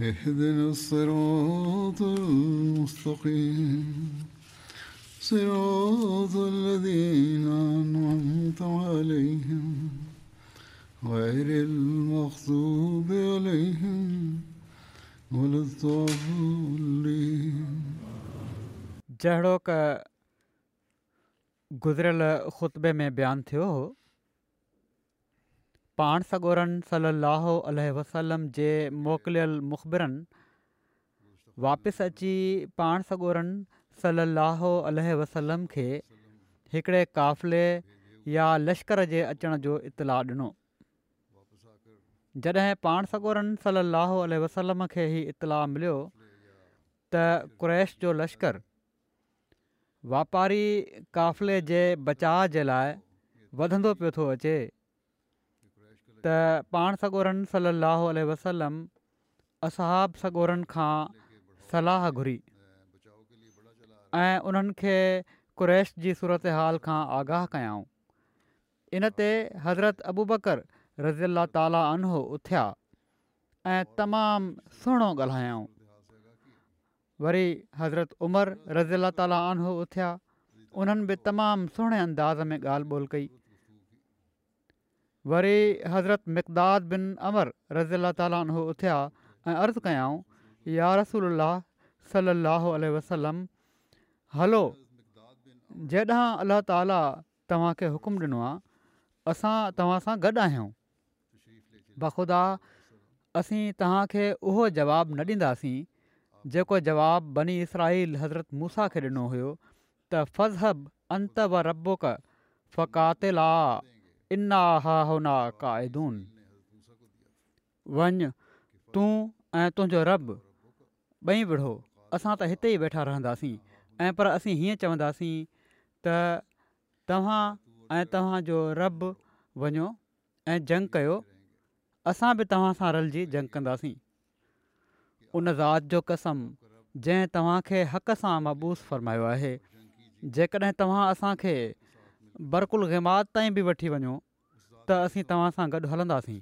اهدنا الصراط المستقيم صراط الذين أنعمت عليهم غير المغضوب عليهم ولا الضالين जहिड़ो क गुज़िरियल ख़ुतबे में बयानु हो पाण सॻोरनि सलाहो अलह वसलम जे मोकिलियल मुखबरनि वापसि अची पाण सगोरनि सलाह अलह वसलम खे हिकिड़े क़ाफ़िले या लश्कर जे अचण जो इत्तला ॾिनो जॾहिं पाण सगोरनि सलाह अल वसलम खे ई इतला मिलियो त क्रैश जो लश्कर वापारी क़ाफ़िले जे बचाव जे लाइ वधंदो पियो थो अचे त पाण सॻोरनि सली वसलम असहाब सॻोरनि खां सलाह घुरी ऐं उन्हनि खे कुरैश जी सूरत हाल खां आगाह कयाऊं इन ते हज़रत अबूबकर रज़ी अला ताला आनो उथिया ऐं तमामु सुहिणो ॻाल्हायऊं वरी हज़रत उमर रज़ी अला ताली आनो उथिया उन्हनि बि तमामु सुहिणे अंदाज़ में ॻाल्हि ॿोल कई वरी हज़रत मक़दाद बिन अमर रज़ी अला ताली उथिया ऐं अर्ज़ु कयऊं या रसूल सलाहु वसलम हलो जॾहिं अलाह ताला तव्हांखे हुकुम ॾिनो आहे असां तव्हां सां गॾु आहियूं बख़ुदा असीं तव्हांखे उहो जवाबु न ॾींदासीं जेको जवाबु बनी इसराहिल हज़रत मूसा खे ॾिनो हुयो त फ़ज़हब अंत व रबुक फ़ात इना हा होना काइदून वञ तूं ऐं तुंहिंजो रब ॿई विढ़ो असां त हिते ई वेठा रहंदासीं ऐं पर असीं हीअं चवंदासीं त तव्हां ऐं तव्हांजो रबु वञो ऐं जंग कयो असां बि तव्हां सां रलिजी जंग कंदासीं उन राति जो कसम जंहिं तव्हांखे हक़ सां मबूस फरमायो आहे जेकॾहिं तव्हां असांखे बरक़ुल गमात ताईं बि वठी वञो त असीं तव्हां सां गॾु हलंदासीं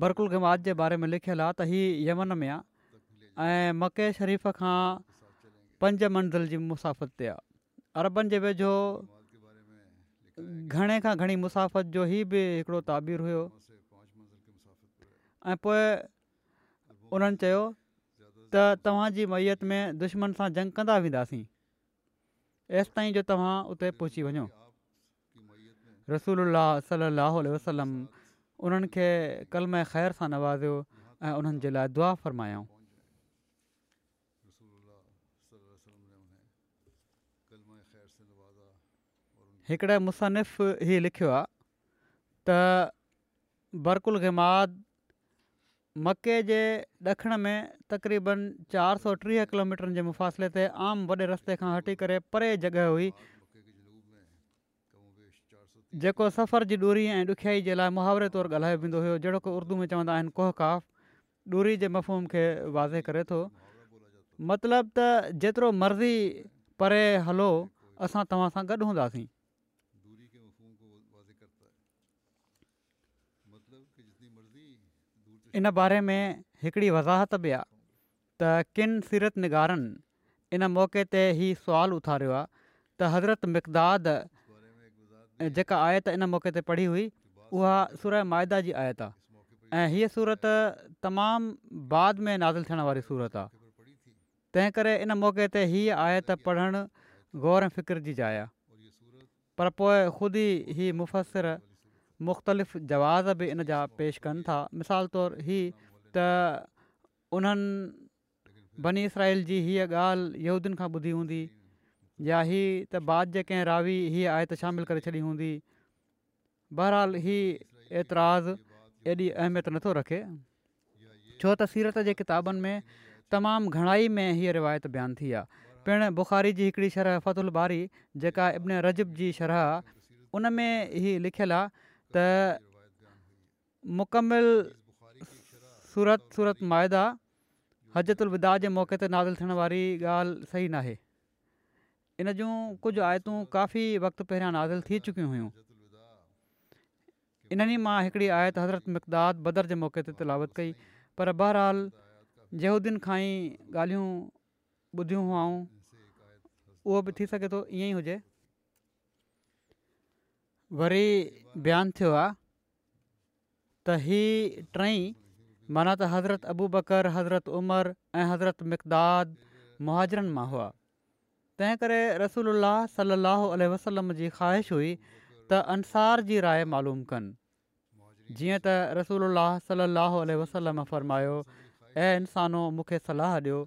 बरक़ुल गमाद जे बारे में लिखियलु आहे त ही यमन में आहे ऐं मके शरीफ़ खां पंज मंज़िल जी मुसाफ़त ते आहे अरबनि जे वेझो घणे खां घणी मुसाफ़त जो ई बि हिकिड़ो ताबीरु हुयो ऐं पोइ उन्हनि चयो त तव्हांजी मैयत में दुश्मन सां जंग कंदा वेंदासीं एसिताईं जो तव्हां उते पहुची वञो रसूल सलाहु वसलम उन्हनि खे कलम ख़ैर सां नवाज़ियो ऐं उन्हनि जे लाइ दुआ फ़रमायो हिकिड़े मुसनफ़ी लिखियो आहे त बरकुल गिमाद मके जे ॾखिण में तक़रीबन चारि सौ टीह किलोमीटर जे मुफ़ासिले ते आम वॾे रस्ते खां हटी करे परे जॻह हुई जेको सफ़र जी डूरी ऐं ॾुखियाई जे लाइ मुहावरे तौरु ॻाल्हायो वेंदो हुयो जहिड़ो को उर्दू में चवंदा आहिनि कोहकाफ़ डूरी जे मफ़ूम खे वाज़े करे थो मतिलबु त जेतिरो मर्ज़ी परे हलो असां तव्हां सां गॾु हूंदासीं इन बारे में हिकिड़ी वज़ाहत बि आहे त किनि सीरत निगारनि इन मौक़े ते ई सुवालु उथारियो आहे त हज़रत मिक़द जेका आयत इन मौक़े ते पढ़ी हुई उहा सुर माइदा जी आयत आहे ऐं हीअ सूरत तमामु बाद में नाज़िल थियण वारी सूरत आहे तंहिं करे इन मौक़े ते हीअ आयत पढ़णु ग़ौरु फ़िक्र जी जया पर पोइ ख़ुदि ई मुफ़सिर مختلف जवाज़ बि इन जा पेश कनि था मिसाल तौरु हीअ त उन्हनि बनी इसराइल जी हीअ ॻाल्हि यहूदियुनि खां ॿुधी हूंदी या हीअ त बाद ज कंहिं रावी हीअ شامل त शामिलु करे छॾी हूंदी बहरहालु हीअ एतिराज़ एॾी अहमियत नथो रखे छो त सीरत जे किताबनि में तमामु घणाई में हीअ रिवायत बयानु थी आहे पिणु बुखारी जी हिकिड़ी शरह फ़तु बारी जेका इब्न रजब जी शरह उन में लिखियलु आहे त मुकमिल सूरत सूरत माइदा हजरत उलिदा जे मौक़े ते नाज़िल थियण वारी ॻाल्हि सही नाहे इन जूं कुझु आयतूं काफ़ी वक़्तु पहिरियां नाज़िल थी चुकियूं हुयूं इन्हनि मां हिकिड़ी आयत हज़रत मक़दार बदर जे मौक़े ते तिलावत कई पर बहरहाल जेदियुनि खां ई ॻाल्हियूं ॿुधियूं हुआऊं उहो बि थी सघे थो ईअं ई वरी बयानु थियो आहे त हीअ टई माना त हज़रत अबू बकर हज़रत उमर ऐं हज़रत मक़दाद मुहाजरनि मां हुआ तंहिं करे रसूल अलाह सलाहु वसलम जी ख़्वाहिश हुई त अंसार जी राय मालूम कनि जीअं त रसूल सलाहु वसलम फरमायो ऐं इंसानो मूंखे सलाह ॾियो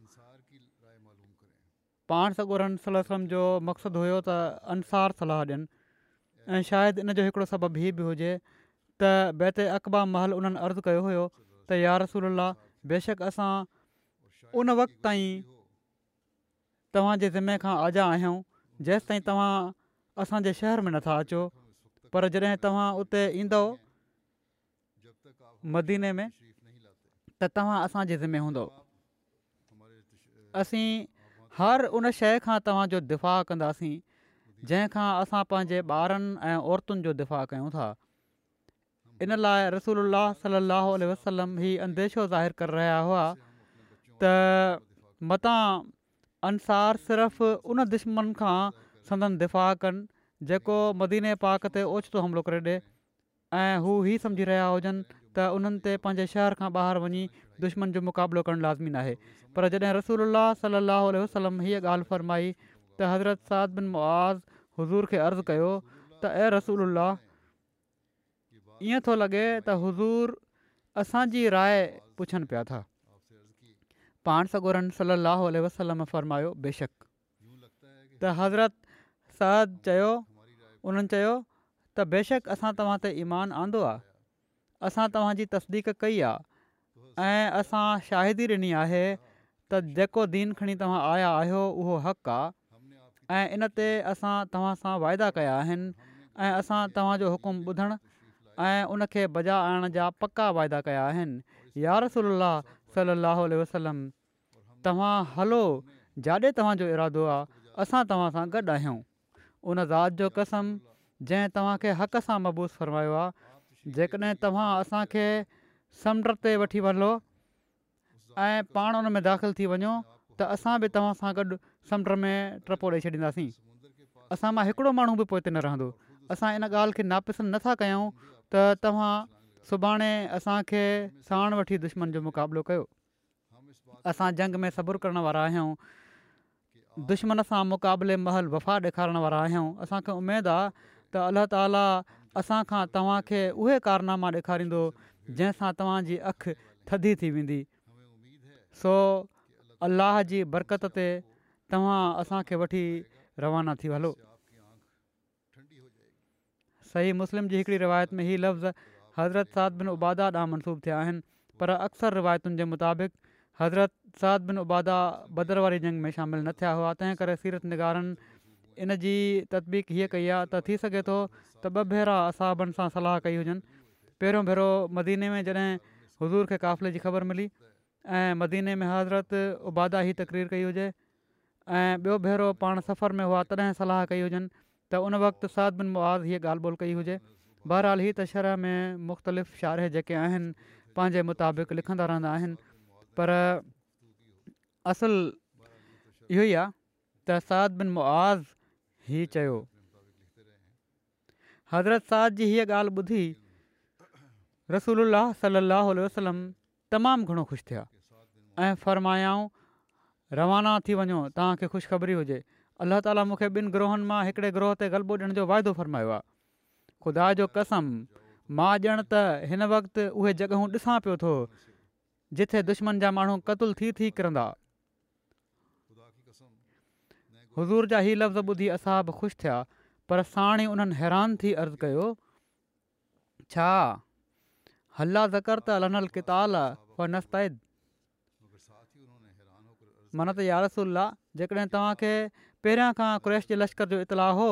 पाण सॻु सलम जो मक़सदु हुयो त इनसार सलाहु ॾियनि ऐं शायदि इन जो हिकिड़ो सबब ई बि हुजे त बैत अकबा महल उन्हनि अर्ज़ु कयो हुयो त यार रसूल बेशक असां उन वक़्त ताईं तव्हांजे ज़िमे खां आजा आहियूं जेसि ताईं तव्हां असांजे शहर में नथा अचो पर जॾहिं तव्हां उते ईंदव मदीने में त तव्हां असांजे ज़िमे असीं हर उन शइ खां तव्हांजो दिफ़ा कंदासीं जंहिंखां असां पंहिंजे ॿारनि ऐं औरतुनि जो दिफ़ा कयूं था इन लाइ रसूल सलाहु उल्ह वसलम ही अंदेशो ज़ाहिर कर रहिया हुआ त मता अंसार सिर्फ़ु उन दुश्मन खां संदन दिफ़ा कनि जेको मदीने पाक ते ओचितो हमिलो करे ॾिए ऐं हू ई सम्झी रहिया हुजनि त उन्हनि ते पंहिंजे शहर खां ॿाहिरि वञी दुश्मन जो मुक़ाबिलो करणु लाज़मी न आहे पर जॾहिं रसूल सलाहु वसलम हीअ ॻाल्हि फ़रमाई त हज़रत साद बिन मुआज़ हज़ूर खे अर्ज़ु कयो त ए रसूल ईअं थो लॻे त हुज़ूर असांजी राय पुछनि पिया था पाण सगोरनि सली अलाह वरमायो बेशक त हज़रत सेशक असां तव्हां ते ईमान आंदो आहे असां तव्हांजी तस्दीक कई आहे ऐं असां शाहिदी ॾिनी आहे त जेको दीन खणी तव्हां आया आहियो उहो हक़ आहे ऐं इनते असां तव्हां सां वाइदा कया आहिनि ऐं असां तव्हांजो हुकुमु ॿुधणु ऐं उनखे बजा आणण जा पका वाइदा कया आहिनि यारसल सलाहु वसलम तव्हां हलो जाॾे तव्हांजो इरादो आहे असां तव्हां सां गॾु आहियूं उन ज़ात जो कसम जंहिं तव्हांखे हक़ सां मबूस फ़रमायो आहे जेकॾहिं तव्हां असांखे समुंड ते वठी हलो ऐं पाण उन में दाख़िलु थी वञो त असां बि तव्हां सां गॾु समुंड में टपो ॾेई छॾींदासीं असां मां हिकिड़ो माण्हू बि पोइ हिते न रहंदो असां इन ॻाल्हि खे नापिसंद नथा कयूं त तव्हां सुभाणे असांखे साण वठी दुश्मन जो मुक़ाबिलो कयो असां जंग में सबुरु करण वारा आहियूं दुश्मन सां मुक़ाबले महल वफ़ा ॾेखारण वारा आहियूं असांखे उमेदु आहे त अलाह ताला असांखां तव्हांखे उहे कारनामा ॾेखारींदो जंहिंसां तव्हांजी अखि थधी थी वेंदी सो अलाह जी बरक़त ते तव्हां असांखे वठी रवाना थी हलो सही मुस्लिम जी हिकिड़ी रिवायत में हीउ लफ़्ज़ हज़रत साद बिन उबादा ॾांहुं मनसूब थिया आहिनि पर अक्सर रिवायतुनि जे मुताबिक़ हज़रत साद बिन उबादा बदर वारी जंग में शामिलु न थिया हुआ तंहिं करे सीरत निगारनि इन जी तदबीक हीअ कई आहे त थी सघे थो त ॿ भेरा असाबनि सां सलाह कई हुजनि पहिरियों भेरो मदीने में जॾहिं हज़ूर खे क़ाफ़िले जी ख़बर मिली ऐं मदीने में हज़रत उबादा ई तकरीर कई हुजे ऐं ॿियो भेरो पाण सफ़र में हुआ तॾहिं सलाह कई हुजनि त उन वक़्तु साद बिन मुआज़ हीअ ॻाल्हि ॿोल कई हुजे बहरहाल हीअ त शहर में मुख़्तलिफ़ शारे जेके आहिनि पंहिंजे मुताबिक़ लिखंदा रहंदा आहिनि पर असुलु इहो ई आहे त साद बिन मुआज़ ई चयो हज़रत साद जी हीअ ॻाल्हि ॿुधी रसूल सलाहु वसलम तमामु घणो ख़ुशि थिया ऐं फ़रमायाऊं रवाना थी वञो तव्हांखे ख़ुशि ख़बरी हुजे अलाह ताली मूंखे ॿिनि ग्रोहनि मां हिकिड़े ग्रोह ते ग़लबो ॾियण जो वाइदो फ़रमायो आहे ख़ुदा जो कसम मां ॼण त हिन वक़्ति उहे जॻहूं ॾिसां पियो थो जिथे दुश्मन जा माण्हू क़तुल थी थी किरंदा हज़ूर जा ही लफ़्ज़ ॿुधी असां बि ख़ुशि थिया पर साण ई उन्हनि हैरान थी अर्ज़ु कयो छा अलाह ज़कर त लिताल माना त यारसुल्ला जेकॾहिं तव्हांखे पहिरियां खां क्रैश जे लश्कर जो इतलाउ हो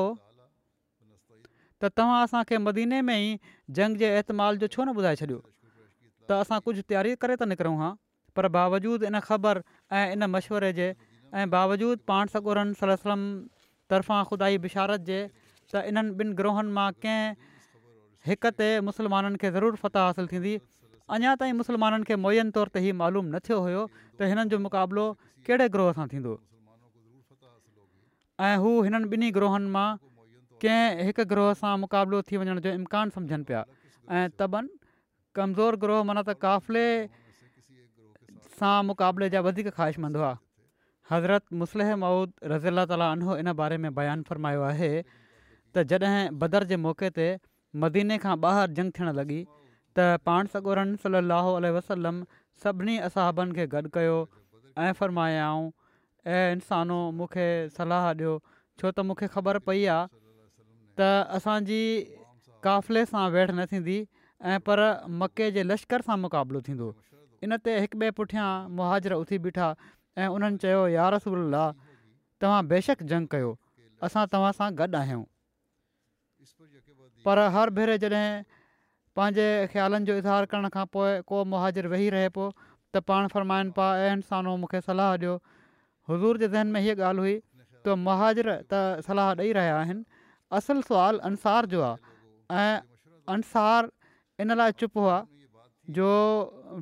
त तव्हां असांखे मदीने में ई जंग जे एतमाल जो छो न ॿुधाए छॾियो त असां कुझु तयारी करे था निकिरूं हा पर बावजूदु इन ख़बर ऐं इन मशवरे जे ऐं बावजूदु पाण सगूरन सलम तर्फ़ां ख़ुदाई बिशारत जे त इन्हनि ॿिनि ग्रोहनि मां कंहिं हिक ते मुसलमाननि खे ज़रूरु फता हासिलु थींदी अञा ताईं खे मुयन तौर ते ई मालूम न थियो हुयो त हिननि जो मुक़ाबिलो कहिड़े ग्रोह सां थींदो ऐं हू हिननि ॿिन्ही ग्रोहनि मां कंहिं हिकु ग्रोह सां मुक़ाबिलो थी वञण जो इम्कानु सम्झनि पिया ऐं तबनि कमज़ोरु ग्रोह माना त काफ़िले सां मुक़ाबले जा वधीक ख़्वाहिशमंद हज़रत मुसलिह महुूद रज़ीला ताली उनो बारे में बयानु फ़रमायो आहे त जॾहिं बदर जे मौके ते मदीने खां ॿाहिरि जंग थियणु लॻी त पाण सगोरन सली वसलम सभिनी असाबनि खे गॾु कयो ऐं फरमायाऊं ऐं इंसानो मूंखे सलाह ॾियो छो त मूंखे ख़बर पई आहे त असांजी काफ़िले सां वेठ न थींदी ऐं पर मके जे लश्कर सां मुक़ाबिलो थींदो इन ते हिकु ॿिए पुठियां मुहाजिर उथी बीठा ऐं उन्हनि चयो यारसला तव्हां बेशक जंग कयो असां तव्हां सां गॾु आहियूं पर हर भेरे जॾहिं पंहिंजे ख़्यालनि जो इज़हार करण खां पोइ को मुहाजर वेही रहे त पाण फरमाइनि पा अ इन्सानो मूंखे सलाह ॾियो हज़ूर जे ज़हन में हीअ ॻाल्हि हुई त महाजर त सलाह ॾेई रहिया आहिनि असुलु सुवालु अंसार जो आहे ऐं अंसार इन लाइ चुप हुआ जो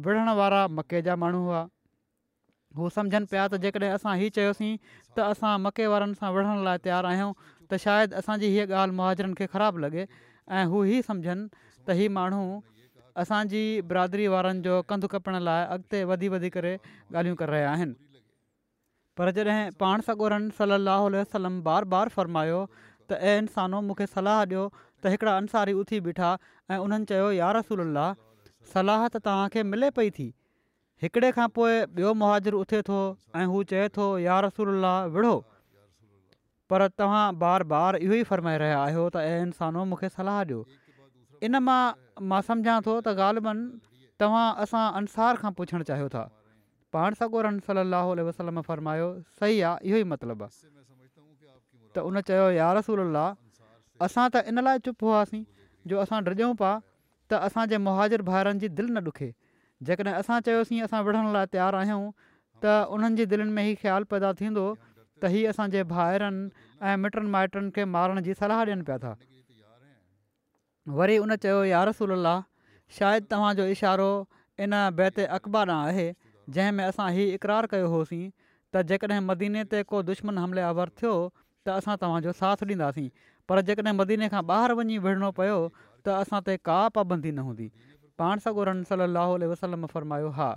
विढ़ण वारा मके जा माण्हू हुआ हू सम्झनि पिया त जेकॾहिं असां हीअ चयोसीं त असां मके वारनि सां विढ़ण लाइ तयारु आहियूं त शायदि असांजी हीअ ॻाल्हि मुहाजरनि खे ख़राबु लॻे ऐं हू हीअ सम्झनि असांजी बिरादरी वारनि जो कंधु कपण लाइ अॻिते वधी वधी करे ॻाल्हियूं करे रहिया आहिनि पर जॾहिं पाण सॻोरनि सली अलाह वसलम बार बार फ़रमायो त ऐं इंसानो मूंखे सलाह ॾियो त अंसारी उथी बीठा ऐं उन्हनि चयो या रसूल सलाहु त तव्हांखे मिले पई थी हिकिड़े खां पोइ ॿियो मुहाजरु उथे थो ऐं हू चए थो यार रसूला विढ़ो पर तव्हां बार बार इहो ई फ़रमाए रहिया आहियो त ऐं इंसानो मूंखे ॾियो इन मां मां सम्झा थो त ॻाल्हि तव्हां असां अंसार खां पुछणु चाहियो था पाण सां सलाहु वसलम फ़रमायो सही आहे इहो ई मतिलबु आहे त उन चयो यार रसूल असां त इन लाइ चुप हुआसीं जो असां डिॼूं पिया त असांजे मुहाजिर भाइरनि जी दिलि न ॾुखे जेकॾहिं असां चयोसीं असां विढ़ण लाइ तयारु आहियूं त उन्हनि जी दिलनि में ई ख़्यालु पैदा थींदो त ही असांजे भाइरनि ऐं मिटनि माइटनि खे मारण जी सलाह ॾियनि पिया था वरी उन चयो यार रसूला शायदि तव्हांजो इशारो इन बैति अक़बा ॾांहुं आहे जंहिंमें असां हीउ इक़रार कयो होसीं त जेकॾहिं मदीने ते को दुश्मन हमलियावर थियो त असां तव्हांजो साथ ॾींदासीं पर जेकॾहिं मदीने खां ॿाहिरि वञी विढ़णो पियो त असां ते का पाबंदी न हूंदी पाण सां गुरु रन सली अलाह वसलम फरमायो हा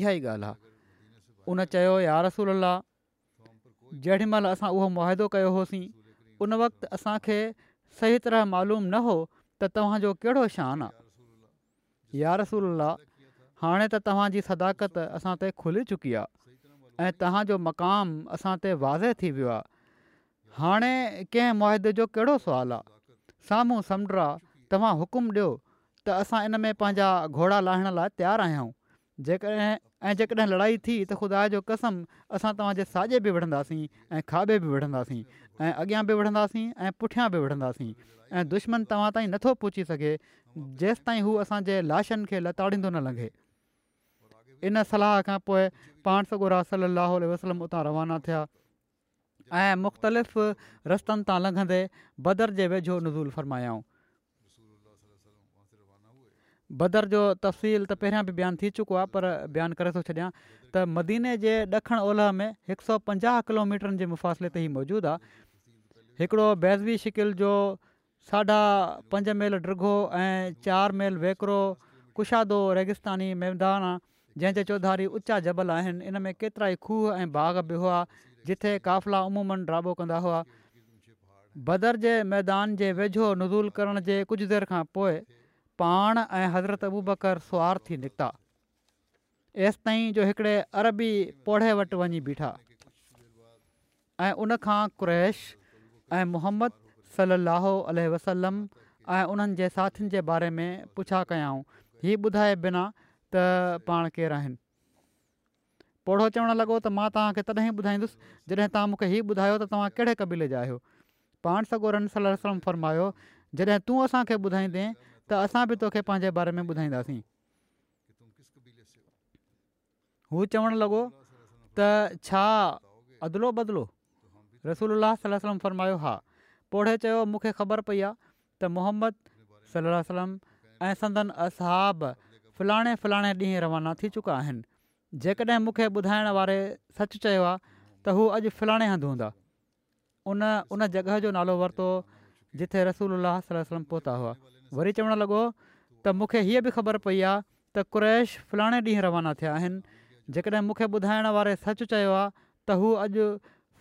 इहा ई ॻाल्हि आहे उन चयो यार रसूल अलाह जेॾीमहिल असां उहो मुआदो कयो होसीं उन वक़्तु असांखे सही तरह मालूम न हो त तव्हांजो कहिड़ो शान आहे यार रसूल हाणे त तव्हांजी सदाकत असां ते खुली चुकी आहे ऐं तव्हांजो मक़ाम असां ते वाज़े थी वियो आहे हाणे कंहिं मुआदे जो कहिड़ो सुवालु आहे साम्हूं समुंड आहे तव्हां हुकुम ॾियो त असां इन में पंहिंजा घोड़ा लाहिण लाइ तयारु आहियूं जेकॾहिं ऐं जेकॾहिं लड़ाई थी त ख़ुदा जो कसम असां तव्हांजे साॼे बि वठंदासीं ऐं खाॿे बि ऐं अॻियां बि वठंदासीं ऐं पुठियां बि वठंदासीं ऐं दुश्मन तव्हां ताईं नथो पहुची सघे जेसि ताईं हू असांजे लाशनि खे लताड़ींदो न लंघे इन सलाह खां पोइ पाण वसलम रातां रवाना थिया ऐं मुख़्तलिफ़ रस्तनि तां लंघंदे बदर जे वेझो नज़ूल फ़रमायाऊं बदर जो तफ़सील त पहिरियां बि बयानु थी चुको आहे पर बयानु करे थो छॾियां त मदीने जे ॾखण ओलह में हिकु सौ पंजाह किलोमीटर जे मुफ़ासिले ते ई मौजूदु आहे हिकिड़ो बेज़वी शिकिल जो साढा पंज मेल डृो ऐं चारि मेल वेकिरो कुशादो रेगिस्तानी मैदान आहे जंहिंजे चौधारी उचा जबल आहिनि इन में केतिरा ई खूह ऐं बाग़ बि हुआ जिथे काफ़िला उमूमनि डाबो कंदा हुआ बदर जे मैदान जे वेझो नज़ूल करण जे कुझु देरि खां पोइ पाण ऐं बकर सुवार थी निकिता एसिताईं जो हिकिड़े अरबी पौढ़े वटि वञी बीठा ऐं उनखां क्रैश ऐं मुहम्मद सलाहु वसलम ऐं उन्हनि जे साथियुनि जे बारे में पुछा कयाऊं हीउ ॿुधाए बिना त पाण केरु आहिनि पौड़ो चवणु लॻो त मां तव्हांखे तॾहिं ॿुधाईंदुसि जॾहिं तव्हां मूंखे हीउ ॿुधायो त तव्हां कहिड़े क़बीले जा आहियो पाण सॻो रनसल वर्मायो जॾहिं तूं असांखे ॿुधाईंदे त असां बि तोखे पंहिंजे बारे में ॿुधाईंदासीं हू चवणु लॻो त छा अदलो बदिलो रसूल सलम फरमायो हा पौड़े चयो मूंखे ख़बर पई आहे त मोहम्मद सलम ऐं संदन असाब फलाणे फलाणे ॾींहुं रवाना थी चुका आहिनि जेकॾहिं मूंखे ॿुधाइण वारे सचु चयो आहे त हू अॼु फलाणे हूंदा उन उन जॻह जो नालो वरितो जिथे रसूल सलम पहुता हुआ वरी चवणु लॻो त मूंखे हीअ बि ख़बर पई आहे त कु्रैश फलाणे ॾींहुं रवाना थिया आहिनि जेकॾहिं मूंखे ॿुधाइण वारे सचु चयो आहे त हू अॼु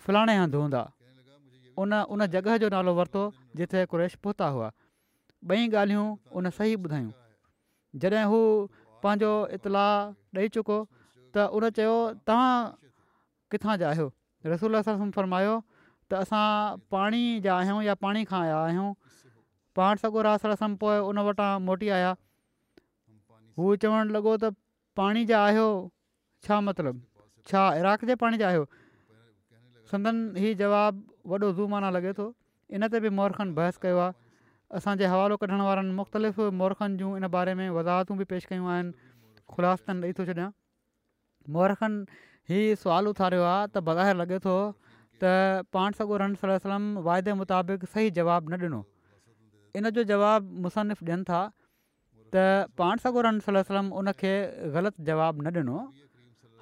फलाणे हंधि हूंदा उन उन जॻह जो नालो वरितो जिथे क्रेश पहुता हुआ ॿई ॻाल्हियूं उन सही ॿुधायूं जॾहिं हू पंहिंजो इतलाउ ॾेई चुको त उन चयो तव्हां किथां जा आहियो रसूल रस फरमायो त असां पाणी जा आहियूं या पाणी खां आया आहियूं पाण सां गुरास उन वटां मोटी आया हू चवणु लॻो त पाणी जा आहियो छा मतिलबु छा इराक जे पाणी जा संदन ई जवाबु वॾो ज़ूमाना लॻे थो इन ते बि मोहरखन बहस कयो आहे असांजे हवालो कढण वारनि मुख़्तलिफ़ु मोरखनि जूं इन बारे में वज़ाहतूं बि पेश कयूं आहिनि ख़ुलासतनि ॾेई थो छॾियां मोहरखन हीउ सुवाल उथारियो आहे त बग़ैर लॻे थो त पाण सॻुरम सलम वाइदे मुताबिक़ सही जवाबु न ॾिनो इन जो जवाबु मुसनिफ़ ॾियनि था त पाण रन सलम उन खे ग़लति जवाबु न ॾिनो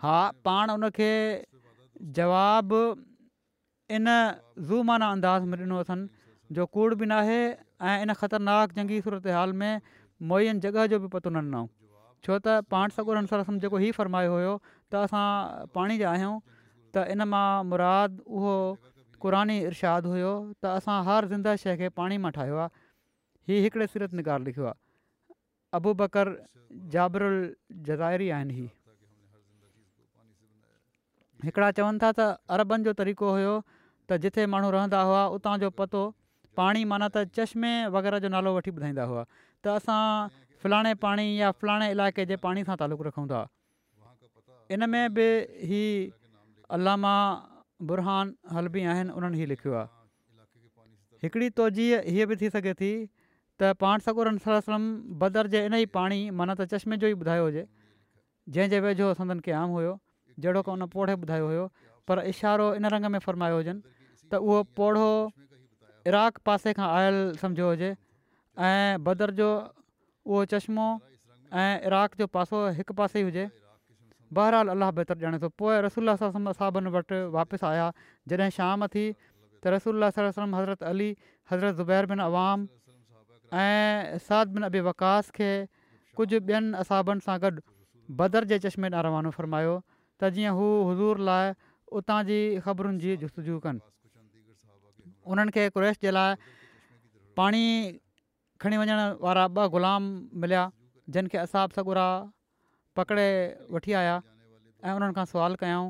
हा पाण उनखे जवाबु इन ज़ू माना अंदाज़ में ॾिनो अथनि जो कूड़ बि न आहे ऐं इन ख़तरनाक जंगी सूरत हाल में मोइन जॻह जो बि पतो न ॾिनऊं छो त पाण सॻु सरसम जेको हीउ फ़रमायो हुयो त असां पाणी जा आहियूं त इन मां मुराद उहो क़ुरानी ई इरशाद हुयो त असां हर ज़िंदा शइ खे पाणी मां ठाहियो आहे हीउ हिकिड़े सूरत निगार लिखियो आहे अबू बकर जाबरल जज़ाइरी आहिनि ही हिकिड़ा चवनि था त अरबनि जो तरीक़ो हुयो त जिथे माण्हू रहंदा हुआ उतां जो पतो पाणी माना त चश्मे वग़ैरह जो नालो वठी ॿुधाईंदा हुआ त असां फलाणे पाणी या फलाणे इलाइक़े जे पाणी सां तालुक़ु रखूं था इन में बि ही अलामा बुरहान हलबी आहिनि उन्हनि ई लिखियो आहे हिकिड़ी तजीह हीअ बि थी सघे थी त पाण सकूर बदर जे इन ई पाणी माना त चश्मे जो ई ॿुधायो हुजे जंहिंजे वेझो संदनि खे हुयो जहिड़ो को उन पोड़े ॿुधायो हुयो पर इशारो इन रंग में फरमायो हुजनि त उहो पौढो इराक पासे खां आयल सम्झो हुजे ऐं बदर जो उहो चश्मो ऐं इराक जो पासो हिकु पासे ई हुजे बहरहाल अलाह बहितर ॼाणे थो पोइ रसूल असाबनि वटि वापसि आया जॾहिं शाम थी त रसुल्ला हज़रत अली हज़रत ज़ुबैर बिन अवाम ऐं साद बिन अबी वकास खे कुझु ॿियनि असाबनि सां गॾु बदर जे चश्मे ॾांहुं रवानो फ़र्मायो त जीअं हू हज़ूर लाइ उतां जी ख़बरुनि जी जुस्तजू कनि उन्हनि खे क्रेश जे लाइ पाणी खणी वञण वारा ॿ ग़ुलाम मिलिया जिन खे सगुरा पकिड़े वठी आया ऐं उन्हनि खां सुवालु कयूं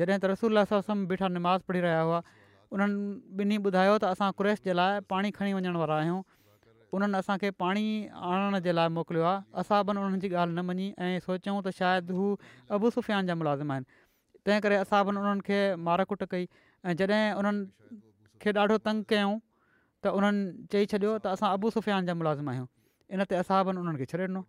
जॾहिं त रसूल बीठा निमाज़ पढ़ी रहिया हुआ उन्हनि ॿिन्ही ॿुधायो त असां क्रेश जे लाइ पाणी खणी वञण वारा आहियूं उन्हनि असांखे पाणी आणण जे लाइ मोकिलियो आहे असां उन्हनि जी ॻाल्हि न मञी ऐं सोचियूं त शायदि हू अबू सुफ़ियान जा मुलाज़िम आहिनि तंहिं करे उन्हनि खे मारकुट कई ऐं जॾहिं खे ॾाढो तंग कयूं त उन्हनि चई छॾियो त असां अबू सुफ़ियान जा मुलाज़िम आहियूं इन ते असाबनि उन्हनि खे छॾे ॾिनो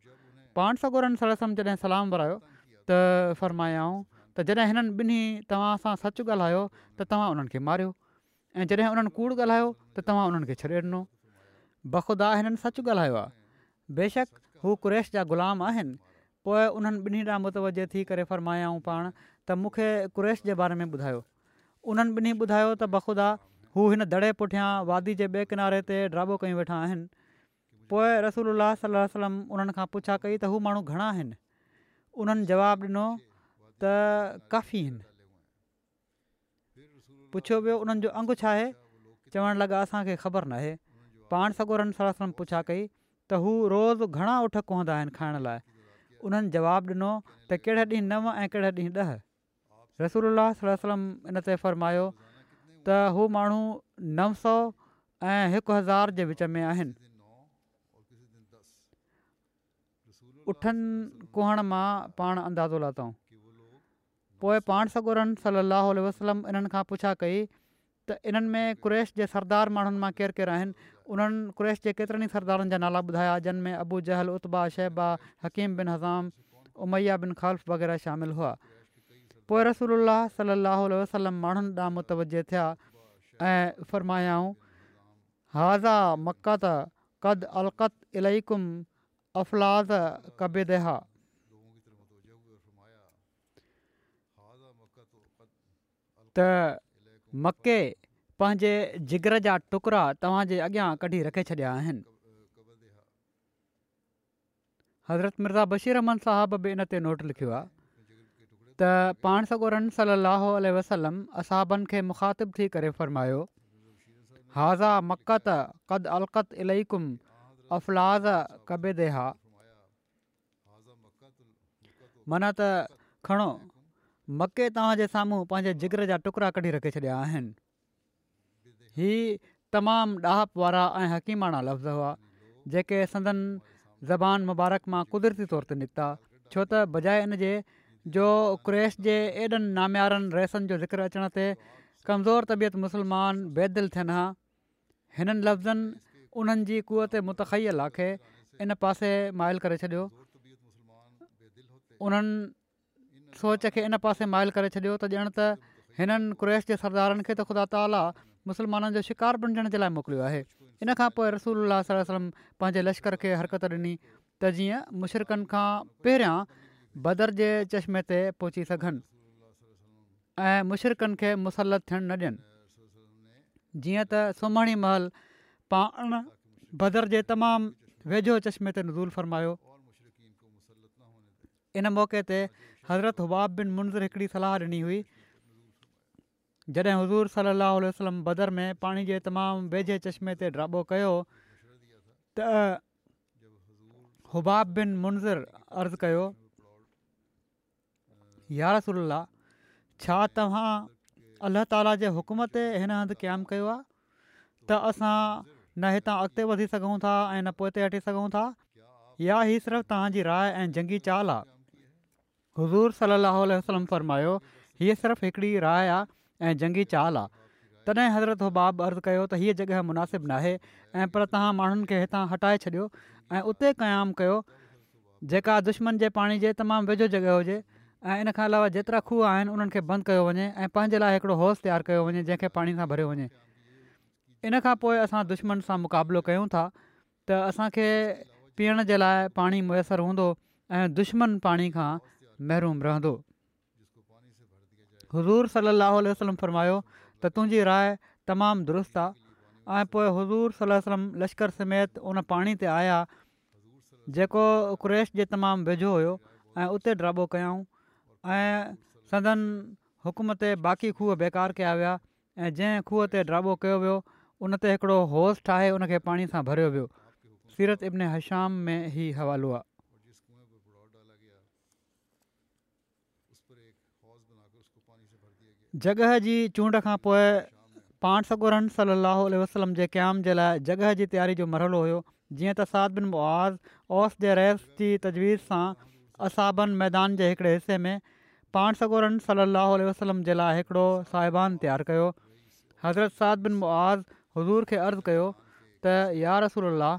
पाण सगोरनि सरसम जॾहिं सलाम वरायो त फ़र्मायाऊं त जॾहिं हिननि ॿिन्ही तव्हां सां सचु ॻाल्हायो त तव्हां उन्हनि खे मारियो ऐं जॾहिं उन्हनि कूड़ ॻाल्हायो त तव्हां उन्हनि खे छॾे ॾिनो बख़ुदा हिननि सचु ॻाल्हायो आहे बेशक हू कुरेश जा ग़ुलाम आहिनि पोइ उन्हनि ॿिन्ही ॾांहुं मुतवज थी करे फ़र्मायाऊं पाण त मूंखे कुरेश जे बारे में ॿुधायो उन्हनि ॿिन्ही ॿुधायो त बख़ुदा हू हिन दड़े पुठियां वादी जे ॿिए किनारे ते ड्राॿो कयूं वेठा आहिनि पोइ रसूल सलम उन्हनि खां पुछा कई त हू माण्हू घणा आहिनि उन्हनि जवाबु ॾिनो त काफ़ी आहिनि पुछियो वियो उन्हनि जो अंगु छा आहे चवणु लॻा असांखे ख़बर नाहे पाण सगोरम पुछा कई त हू रोज़ु घणा उठ कुहंदा आहिनि खाइण लाइ उन्हनि जवाबु ॾिनो त कहिड़े ॾींहुं नव ऐं कहिड़े ॾींहुं ॾह रसूल सलम इन ते त हू माण्हू नव सौ ऐं हिकु हज़ार जे विच में आहिनि उठनि कुहण मां पाण अंदाज़ो लातऊं पोइ पाण सगोरनि सलाहु वसलम इन्हनि खां पुछा कई त इन्हनि में क्रेश जे सरदार माण्हुनि मां केरु केरु आहिनि उन्हनि क्रेश जे केतिरनि ई सरदारनि जा नाला ॿुधाया जिन में अबू जहल उत्बा शहबा हकीम बिन हज़ाम उमैया बिन खाल्फ़ वग़ैरह शामिलु हुआ पोइ रसोल सलाहु वसलम माण्हुनि ॾांहुं मुतवजे थिया ऐं फ़र्मायाऊं हाज़ा कद अलकत इलाइकुम अफ़लाज़ अल त मके पंहिंजे जिगर जा टुकड़ा तव्हांजे अॻियां कढी रखे छॾिया आहिनि हज़रत मिर्ज़ा बशीर बशीरमन साहब बि इन ते नोट लिखियो आहे त पाण सगोरन सली मुखातिब थी करे फ़र्मायो हाज़ातु माना त खणो मके तव्हांजे साम्हूं पंहिंजे जिगर जा टुकड़ा कढी रखे छॾिया आहिनि ही तमामु ॾाहा वारा ऐं हकीमाना लफ़्ज़ हुआ जेके संदन ज़बान मुबारक मां कुदरती तौर ते निकिता छो त बजाए इन जो क्रेश जे एॾनि नामियारनि रसनि जो ज़िक्र अचण ते कमज़ोर तबियत मुसलमान बेदिल थियनि हा हिननि लफ़्ज़नि उन्हनि जी कुवत मुतखै अलाह इन पासे माइल करे छॾियो उन्हनि सोच खे इन पासे माइल करे छॾियो त ॼण त हिननि क्रेश जे सरदारनि खे त ख़ुदा ताली मुसलमाननि जो शिकार बणजण जे लाइ मोकिलियो आहे इन खां पोइ रसूल सलम पंहिंजे लश्कर खे हरकत ॾिनी त जीअं मुशरकनि खां पहिरियां बदर जे चश्मे ते पहुची सघनि ऐं मुशिरकनि खे मुसलत थियणु न ॾियनि जीअं त सुमणी महल पाण बदर जे तमामु वेझो चश्मे ते नज़ूल फ़रमायो इन मौक़े ते हज़रत हुबाब बिन मुंज़र हिकिड़ी सलाह ॾिनी हुई जॾहिं हज़ूर सलाहु वसलम बदर में पाणी जे तमामु वेझे चश्मे ते ड्राबो कयो त हुबाब बिन मुंज़र अर्ज़ु कयो यार رسول छा तव्हां अलाह ताला जे हुकुम ते हिन हंधु क़ाइमु कयो आहे त असां न हितां अॻिते वधी सघूं था ऐं न पोइ ताईं हटी सघूं था या ही सिर्फ़ु तव्हांजी राय ऐं जंगी चाल आहे हज़ूर सली वसलम फरमायो हीअ सिर्फ़ु हिकिड़ी राय आहे ऐं जंगी चाल आहे तॾहिं हज़रत हो अर्ज़ु कयो त हीअ जॻह मुनासिबु नाहे ऐं पर तव्हां माण्हुनि खे हितां हटाए छॾियो ऐं उते क़यामु कयो जेका दुश्मन जे पाणी जे तमामु वेझो ऐं इनखां अलावा जेतिरा खूह आहिनि उन्हनि खे बंदि कयो वञे ऐं पंहिंजे लाइ हिकिड़ो होस तयारु कयो वञे जंहिंखे पाणी सां भरियो वञे इन खां पोइ असां दुश्मन सां मुक़ाबिलो कयूं था त असांखे पीअण जे लाइ पाणी मुयसरु हूंदो ऐं दुश्मन पाणी खां महरूम रहंदो हज़ूर सलाहु वसलम फ़र्मायो त तुंहिंजी राय तमामु दुरुस्त आहे ऐं पोइ हज़ूर सलम लश्कर समेत उन पाणी ते आया जेको क्रेश जे तमामु वेझो हुयो ऐं उते ड्राबो कयूं ऐं सदन हुकूमत बाक़ी खूह बेकार कया विया ऐं जंहिं खूह ते ड्राबो कयो वियो उन ते हिकिड़ो होस्ट ठाहे उन खे पाणी सां भरियो वियो सीरत इब्न हशाम में ई हवालो आहे जॻह जी चूंड खां पोइ पाण सगुरन सलाहु वसलम जे क़याम जे लाइ जॻह जी तयारी जो मरहलो हुयो जीअं त साद बिन मुआज़ औस जे रहस जी तजवीज़ सां असाबन मैदान जे हिकिड़े हिसे में पाण सगोरन सली अलाह वसलम जे लाइ हिकिड़ो साहिबान तयारु कयो हज़रत साद बिन मुआज़ हज़ूर खे अर्ज़ु कयो त यार रसूल्ला अल्ला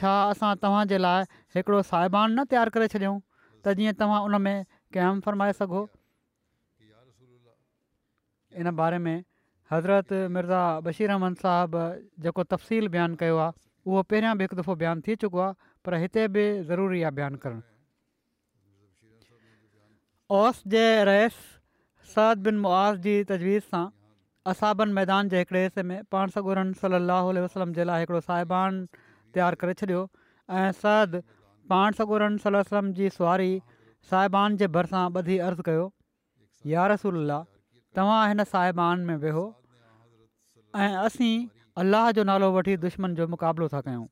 छा असां तव्हांजे लाइ हिकिड़ो साहिबान न तयारु करे छॾियूं त जीअं तव्हां उन में कंहिं फरमाए इन बारे में हज़रत मिर्ज़ा बशीर अहमद साहब जेको तफ़सील बयानु कयो आहे उहो पहिरियां बि हिकु दफ़ो बयानु थी चुको आहे पर हिते बि ज़रूरी आहे बयानु करणु ओस जे रहिस सद बिन मुआज़ जी तजवीज़ सां असाबनि मैदान जे हिकिड़े हिसे में पाण सागोर सलाहु वसलम जे लाइ हिकिड़ो साहिबान तयारु करे छॾियो ऐं सदुद पाण सगोरन सलम जी सुवारी साहिबान जे भरिसां ॿधी अर्ज़ु कयो या रसूल तव्हां हिन साहिबान में वेहो ऐं असीं अलाह जो नालो वठी दुश्मन जो मुक़ाबिलो था कयूं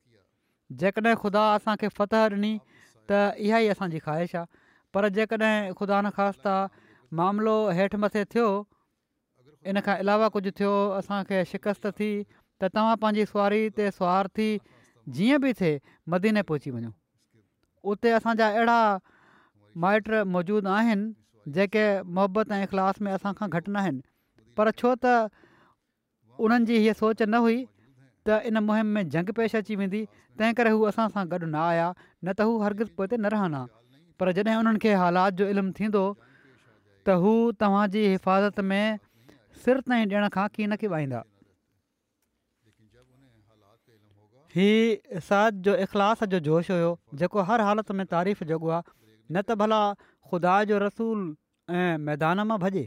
जेकॾहिं ख़ुदा असांखे फ़तह ॾिनी त इहा ई असांजी ख़्वाहिश आहे पर जेकॾहिं ख़ुदा न ख़ासि मामिलो हेठि मथे थियो इन खां अलावा कुझु थियो असांखे शिकस्त थी त तव्हां पंहिंजी सुवारी ते सुवार थी जीअं बि थिए मदीने पहुची वञो उते असांजा अहिड़ा माइट मौजूदु आहिनि जेके मुहबत ऐं इख़लास में असां खां घटि न आहिनि पर छो त उन्हनि जी हीअ सोच न हुई त इन मुहिम में जंग पेश अची वेंदी तंहिं करे हू असां सां गॾु न आया न त हू हरगिज़ पोइ ते न रहंदा पर जॾहिं हुननि खे हालात जो इल्मु थींदो त हू तव्हांजी हिफ़ाज़त में सिर ताईं ॾियण खां कीअं न किॿाईंदा हीउ सद जो इख़लास जो जोश हुयो जेको हर हालति में तारीफ़ जॻो आहे न त भला ख़ुदा जो रसूल ऐं मैदान मां भॼे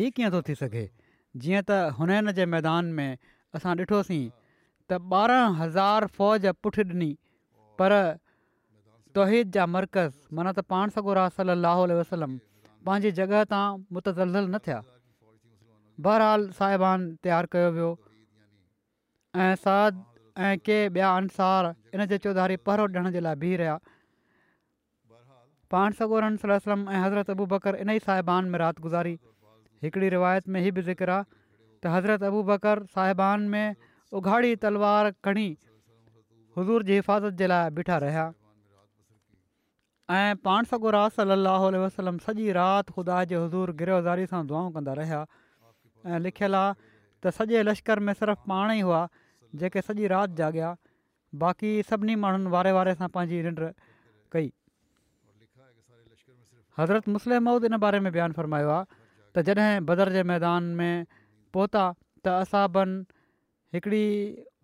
हीउ कीअं थो थी सघे जीअं त हुनैन जे मैदान में असां ॾिठोसीं त ॿारहं हज़ार फ़ौज पुठि ॾिनी पर तौहिद जा मर्कज़ माना त पाण सागोर सलाहु वसलम पंहिंजी जॻह तां मुतज़लज़ल न थिया बहरहालु साहिबान तयारु कयो वियो ऐं साध ऐं के ॿिया अंसार इन जे चौधारी पहरो ॾियण जे लाइ बिहु रहिया पाण सगोर वसलम ऐं हज़रत अबू बकर इन ई साहिबान में राति गुज़ारी हिकिड़ी रिवायत में हीअ बि ज़िक्र हज़रत अबू बकरु साहिबान में उघाड़ी तलवार खणी हुज़ूर जी हिफ़ाज़त जे लाइ बीठा रहिया ऐं पाण सगुरास सली लाहु वसलम सॼी राति ख़ुदा जे हज़ूर गिरोहज़ारी सां दुआऊं कंदा रहिया ऐं लिखियलु आहे त सॼे लश्कर में सिर्फ़ु पाण ई हुआ जेके सॼी राति जाॻिया बाक़ी सभिनी माण्हुनि वारे वारे सां पंहिंजी निंड कई हज़रत मुस्लिम महुूद इन बारे में बयानु फ़रमायो आहे त जॾहिं बदर जे मैदान में पहुता त असाबनि हिकिड़ी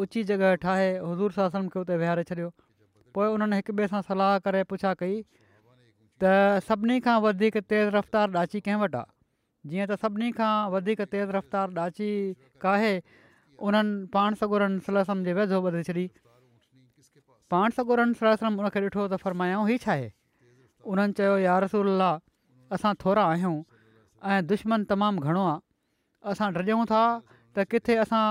ऊची जॻह ठाहे हुज़ूर सासन खे उते वेहारे छॾियो पोइ उन्हनि हिक ॿिए सां सलाह करे पुछा कई त सभिनी खां वधीक तेज़ रफ़्तार ॾाची कंहिं वटि आहे जीअं त सभिनी खां वधीक तेज़ रफ़्तार ॾाची काहे उन्हनि पाण सॻोरनि सलसम जे वेझो ॿधे छॾी पाण सगोरनि सलसम उनखे ॾिठो त फरमायाऊं हीअ छा आहे उन्हनि चयो यार रसूल असां थोरा आहियूं ऐं दुश्मन तमामु घणो आहे असां डॼूं था त किथे असां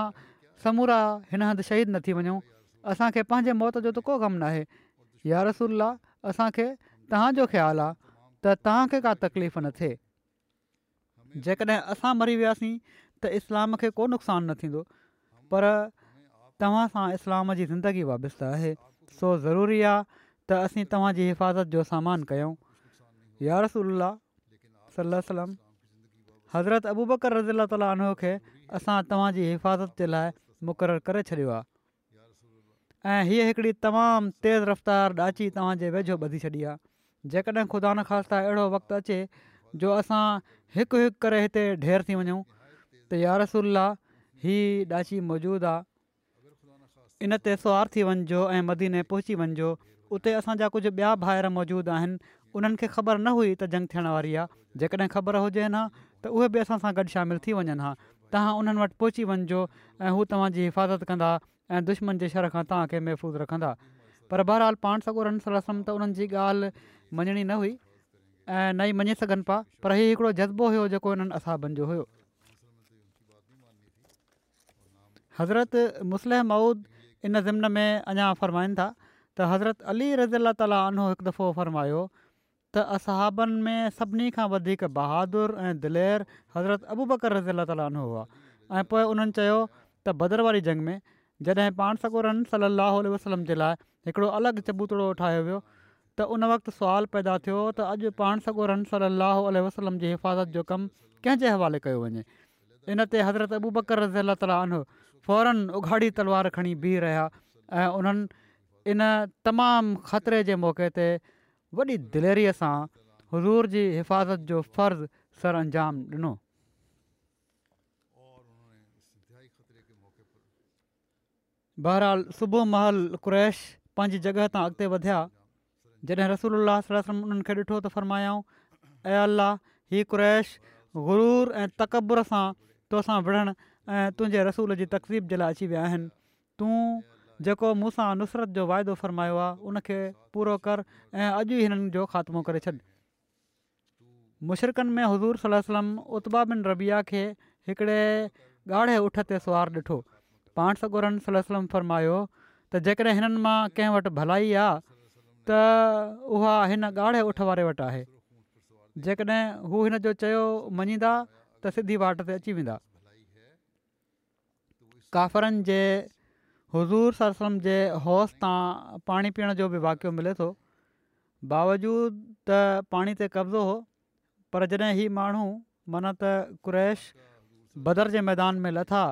समूरा हिन हंधि शहीद न थी वञूं असांखे पंहिंजे मौत जो त को ग़म न या यारसुल्ला असांखे तव्हांजो ख़्यालु आहे त तव्हांखे का तकलीफ़ न थिए जेकॾहिं असां मरी वियासीं त इस्लाम खे को नुक़सानु न थींदो पर तव्हां सां इस्लाम जी ज़िंदगी वाबसि आहे सो ज़रूरी आहे त असीं तव्हांजी हिफ़ाज़त जो सामान कयूं या सलाह सलम हज़रत अबूबकर रज़ीला तालीन खे असां तव्हांजी हिफ़ाज़त जे लाइ मुक़रर करे छॾियो आहे ऐं हीअ हिकिड़ी तमामु तेज़ रफ़्तार ॾाची तव्हांजे वेझो ॿधी छॾी आहे जेकॾहिं ख़ुदा न ख़ासिता अहिड़ो वक़्तु अचे जो असां हिकु हिकु करे हिते ढेर थी वञूं त यारसुल्ला हीअ ॾाची मौजूदु आहे इन ते सुवारु थी वञिजो ऐं मदीने पहुची वञिजो उते असांजा कुझु ॿिया भाइर मौजूदु आहिनि उन्हनि ख़बर न हुई त जंग थियण वारी आहे जेकॾहिं ख़बर हुजे न त उहे बि असां सां गॾु शामिलु थी वञनि हा तव्हां उन्हनि वटि पहुची वञिजो ऐं हू तव्हांजी हिफ़ाज़त कंदा ऐं दुश्मन जे शर खां तव्हांखे महफ़ूज़ रखंदा पर बहरहाल पाण सॻु उन्हनि सां रसम त उन्हनि जी ॻाल्हि मञणी न हुई ऐं न ई मञी सघनि पिया पर ही हिकिड़ो जज़्बो हुयो जेको हिननि असाबनि जो हुयो हज़रत मुसलम मऊद इन ज़िमन में अञा फ़रमाइनि था त हज़रत अली रज़ी अला ताली आनो हिकु दफ़ो फ़र्मायो त असहाबनि में सभिनी खां वधीक बहादुरु ऐं दिलेरु हज़रत अबू बकर रज़ी अला ताली आनो हुआ ऐं पोइ उन्हनि चयो त भदर वारी जंग में जॾहिं पाण सॻोरन सलाहु वसलम जे लाइ हिकिड़ो अलॻि चबूतड़ो ठाहियो वियो त उन वक़्तु सुवाल पैदा थियो त अॼु पाण सगोरन रन सलाहु वसलम जी हिफ़ाज़त जो कमु कंहिंजे हवाले कयो वञे इन ते हज़रत अबू बकर रज़ील ताला फौरन उघाड़ी तलवार खणी बीह रहिया ऐं उन्हनि इन तमामु ख़तरे जे मौक़े ते वॾी दिलेरीअ सां हज़ूर जी हिफ़ाज़त जो फ़र्ज़ु सर अंजाम ॾिनो बहरहाल सुबुह महल कु्रैश पंहिंजी जॻह तां अॻिते वधिया जॾहिं रसूल अलाहम उन्हनि खे ॾिठो त फ़र्मायाऊं ऐं अलाह ही क्रैश ग़रूर ऐं तकब्बु सां तोसां विढ़णु ऐं तुंहिंजे रसूल जी तकज़ीब जे लाइ अची विया आहिनि तूं जेको मूंसां नुसरत जो वाइदो फ़रमायो आहे उनखे पूरो कर ऐं अॼु ई हिननि जो ख़ात्मो करे छॾ मुशरक़नि में हज़ूर सलम उता बिन रबिया खे हिकिड़े ॻाढ़े उठ ते सुवारु ॾिठो पाण सॻुरनि सलम फ़र्मायो त जेकॾहिं हिननि मां कंहिं वटि भलाई आहे त उहा हिन ॻाढ़े ओठ वारे वटि आहे जेकॾहिं हू हिन जो चयो मञींदा त सिधी वाट ते अची वेंदा काफ़रनि जे हज़ूर सरसल जे होसि तां पाणी पीअण जो बि वाक़ियो मिले थो बावजूद त पाणी ते कब्ज़ो हो पर जॾहिं हीउ माण्हू माना त क्रैश बदर जे मैदान में लथा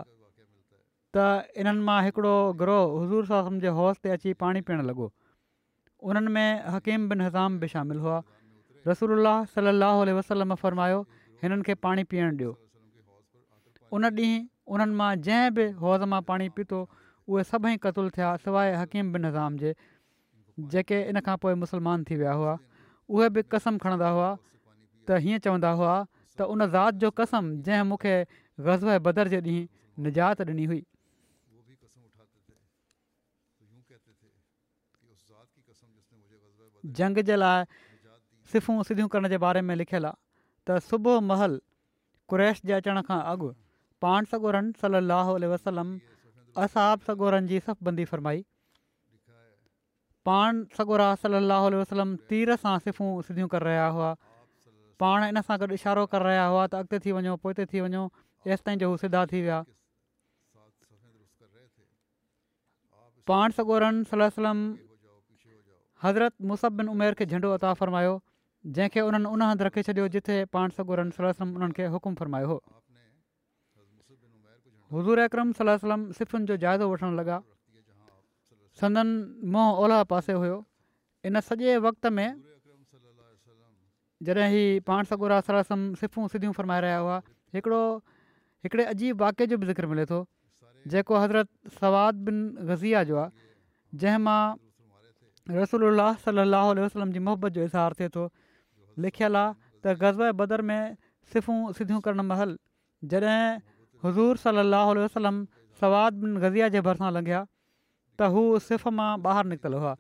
त इन्हनि मां हिकिड़ो ग्रोह हज़ूर सम जे हौस ते अची पाणी पीअणु लॻो उन्हनि में हकीम बिन हज़ाम बि शामिलु हुआ रसूल सलाहु वसलम फरमायो हिननि खे पाणी पीअण ॾियो उन ॾींहुं उन्हनि मां जंहिं बि हौज़ मां पाणी पीतो उहे सभई क़तुल थिया सवाइ हकीम बिन हिज़ाम जे जेके इन खां पोइ थी विया हुआ उहे बि कसम खणंदा हुआ त हीअं चवंदा हुआ त उन ज़ात जो कसम जंहिं मूंखे ग़ज़ब बदर जे ॾींहुं निजात ॾिनी हुई जंग जे लाइ सिफ़ूं सिधियूं करण जे बारे में लिखियलु आहे त सुबुह महल कुरैश जे अचण खां अॻु पाण सगोरनि सलाहु वसलम असाब सगोरनि जी सफ़बंदी फरमाई पाण सगोरा सलाहु वसलम तीर सां सिफ़ूं सिधियूं करे रहिया हुआ पाण इन सां गॾु इशारो करे रहिया हुआ त अॻिते थी वञो पोइ थी वञो तेसि ताईं जो हू सिधा थी विया पाण सगोरनि सलम हज़रत मुसबिन उमेर खे झंडो अता फ़रमायो जंहिंखे उन्हनि उन हंधु रखे छॾियो जिथे पाण सगोरम उन्हनि खे हुकुम फ़रमायो हुओर अकरम सिफ़ुनि जो जाइज़ो वठणु लॻा संदन मोह ओलह पासे हुयो इन सॼे वक़्त में जॾहिं रहिया हुआ हिकिड़ो हिकिड़े अजीब वाक्य जो बि ज़िक्र मिले थो जेको हज़रत सवाद बिन ग़ज़िया जो आहे जंहिं रसूल सलाहु वसलम تو मुहबत जो इज़ार थिए थो लिखियलु आहे त ग़ज़ब बदर में सिफ़ूं सिधियूं करणु महल जॾहिं हज़ूर सलाहु वसलम सवाद बिन ग़ज़िया जे भरिसां लंघिया त हू सिफ़ मां ॿाहिरि निकितल हुआ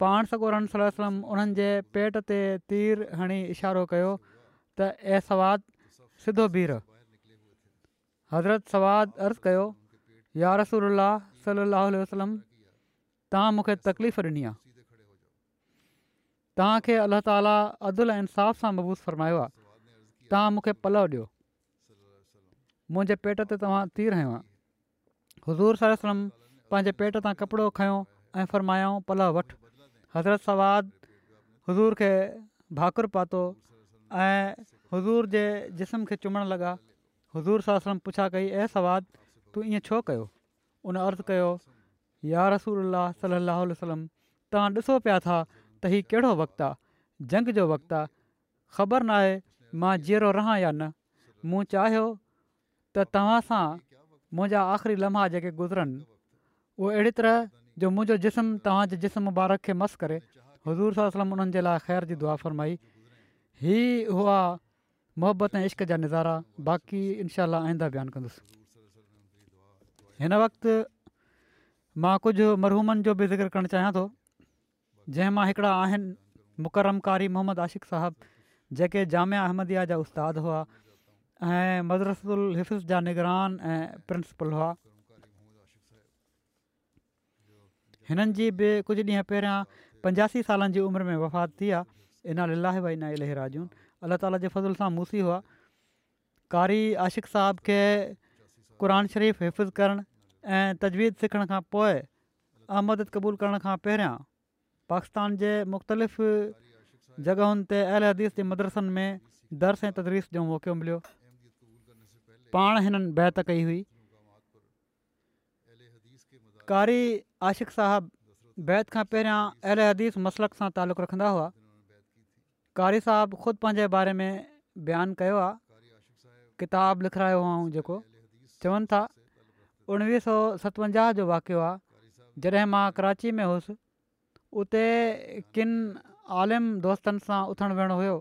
पाण सॻोर सलम उन्हनि जे पेट ते तीर हणी इशारो कयो त ऐं सवाद حضرت سواد عرض हज़रत یا رسول اللہ صلی اللہ علیہ وسلم तव्हां मूंखे तकलीफ़ ॾिनी आहे तव्हांखे अलाह ताला अदुल इंसाफ़ सां मबूस फ़रमायो आहे तव्हां मूंखे पलउ ॾियो मुंहिंजे पेट ते तव्हां तीर आयो आहियां हज़ूर साल सलम पंहिंजे पेट तां कपिड़ो खयों ऐं फ़र्मायो पलव वठि हज़रत सवाद हज़ूर खे भाकुर पातो ऐं हुज़ूर जे जिस्म खे चुमणु लॻा हुज़ूर सलम पुछा कई ए सवाद तूं ईअं छो कयो उन अर्ज़ु कयो या रसूल अलाह सलाहु वसलम तव्हां ॾिसो पिया था त हीउ कहिड़ो वक़्तु आहे जंग जो वक़्तु आहे ख़बर न मां जीअरो रहां या न मूं चाहियो त तव्हां सां मुंहिंजा आख़िरी लम्हा जेके गुज़रनि उहो अहिड़ी तरह जो मुंहिंजो जिस्म तव्हांजे जिस्म ॿार खे मसु करे हज़ूर सलाहु वसलम उन्हनि जे लाइ ख़ैर जी दुआ फरमाई हीअ हुआ मोहबत ऐं इश्क़ जा नज़ारा बाक़ी इनशा आईंदा बयानु कंदुसि हिन वक़्ति मां कुझु मरहूमनि जो बि ज़िक्र करणु चाहियां थो जंहिं मां हिकिड़ा आहिनि मुकरम कारी मोहम्मद आशिक़ साहिबु जेके जामिया अहमदिया जा उस्ताद हुआ ऐं मदरसुल हफ़िज़ जा निगरान ऐं प्रिंसिपल हुआ हिननि जी बि कुझु ॾींहं पहिरियां पंजासी सालनि जी उमिरि में वफ़ात थी आहे इना लाहे भाई इलाही राजून अल्ला ताला जे फज़ुल सां मूसी हुआ कारी आशिक़ साहब खे क़ुर शरीफ़ हिफ़िज़ करणु ऐं तजवीज़ सिखण खां पोइ अहमद क़बूल करण खां पहिरियां पाकिस्तान जे मुख़्तलिफ़ जॻहियुनि ते अल हदीस जे मदरसनि में दर्स ऐं तदरीस जो मौक़ो मिलियो पाण हिननि बैत कई हुई कारी आशिक़ साहबु बैत खां पहिरियां अहल हदीस मसलक सां तालुक़ु रखंदा हुआ कारी साहब ख़ुदि पंहिंजे बारे में बयानु कयो आहे किताब लिखायो ऐं जेको चवनि था उणिवीह सौ सतवंजाह जो वाक़ियो आहे जॾहिं मां कराची में हुउसि उते किन आलिम दोस्तनि सां उथणु वेहणो हुयो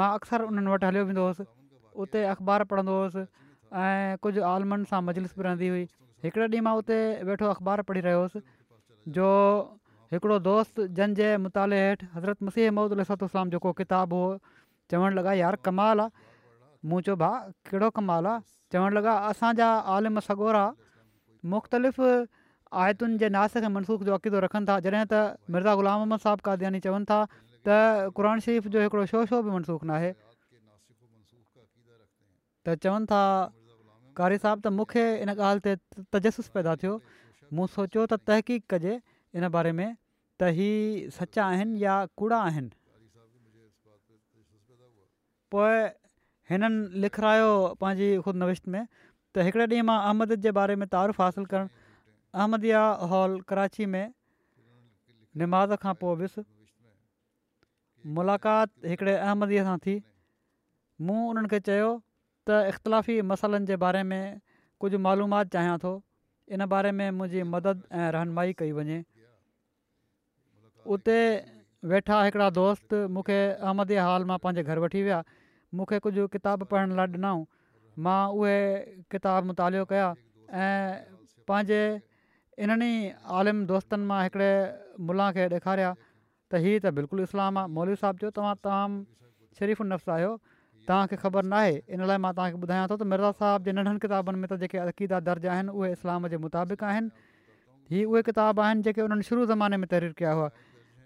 मां अक्सर उन्हनि वटि हलियो वेंदो हुउसि उते अख़बारु पढ़ंदो हुउसि ऐं कुझु आलिमनि सां मजलिस रहंदी हुई हिकिड़े ॾींहुं मां उते वेठो अख़बार पढ़ी रहियो हुउसि जो हिकिड़ो दोस्त जंहिंजे मुताले हेठि हज़रत मसीह महम्मद अलाम जेको किताबु हुओ चवणु लॻा यार कमाल आहे मूं चयो भाउ कहिड़ो कमाल आहे चवणु लॻा असांजा आलिम सगोरा मुख़्तलिफ़ आयतुनि जे नास खे मनसूख जो अक़ीदो रखनि था जॾहिं त मिर्ज़ा ग़ुलाम अहमद साहिब कादयानी यानी चवनि था त क़रान शरीफ़ जो हिकिड़ो शो शो बि मनसूख़ नाहे त चवनि था कारी साहब त मूंखे इन ॻाल्हि ते तजसुस पैदा थियो मूं सोचियो त तहक़ीक़ कजे इन बारे में त ही सचा आहिनि या कूड़ा आहिनि पोइ हिननि लिखायो पंहिंजी ख़ुदि में त हिकिड़े ॾींहुं मां अहमद जे बारे में तारीफ़ु हासिलु कर अहमदिया हॉल कराची में निमाज़ खां पोइ वियुसि मुलाक़ात हिकिड़े अहमदीअ सां थी मूं उन्हनि खे चयो त इख़्तिलाफ़ी मसालनि जे बारे में कुझु मालूमात चाहियां थो इन बारे में मुंहिंजी मदद ऐं रहनुमाई कई वञे उते वेठा हिकिड़ा दोस्त मूंखे अहमदी हॉल मां पंहिंजे घर वठी विया मूंखे कुझु किताब पढ़ण लाइ ॾिनऊं मां उहे किताब मुतालो कया ऐं पंहिंजे इन्हनि आलिम दोस्तनि मां हिकिड़े मुला खे ॾेखारिया त हीअ त बिल्कुलु इस्लाम आहे मौवी साहिबु चयो तव्हां तमामु शरीफ़ नफ़्स आहियो तव्हांखे ख़बर नाहे इन लाइ मां तव्हांखे ॿुधायां थो त मिर्ज़ा साहिब जे नंढनि किताबनि में त जेके अक़ीदा दर्ज आहिनि उहे इस्लाम जे मुताबिक़ आहिनि हीअ उहे किताब आहिनि जेके उन्हनि शुरू ज़माने में तहरीर कया हुआ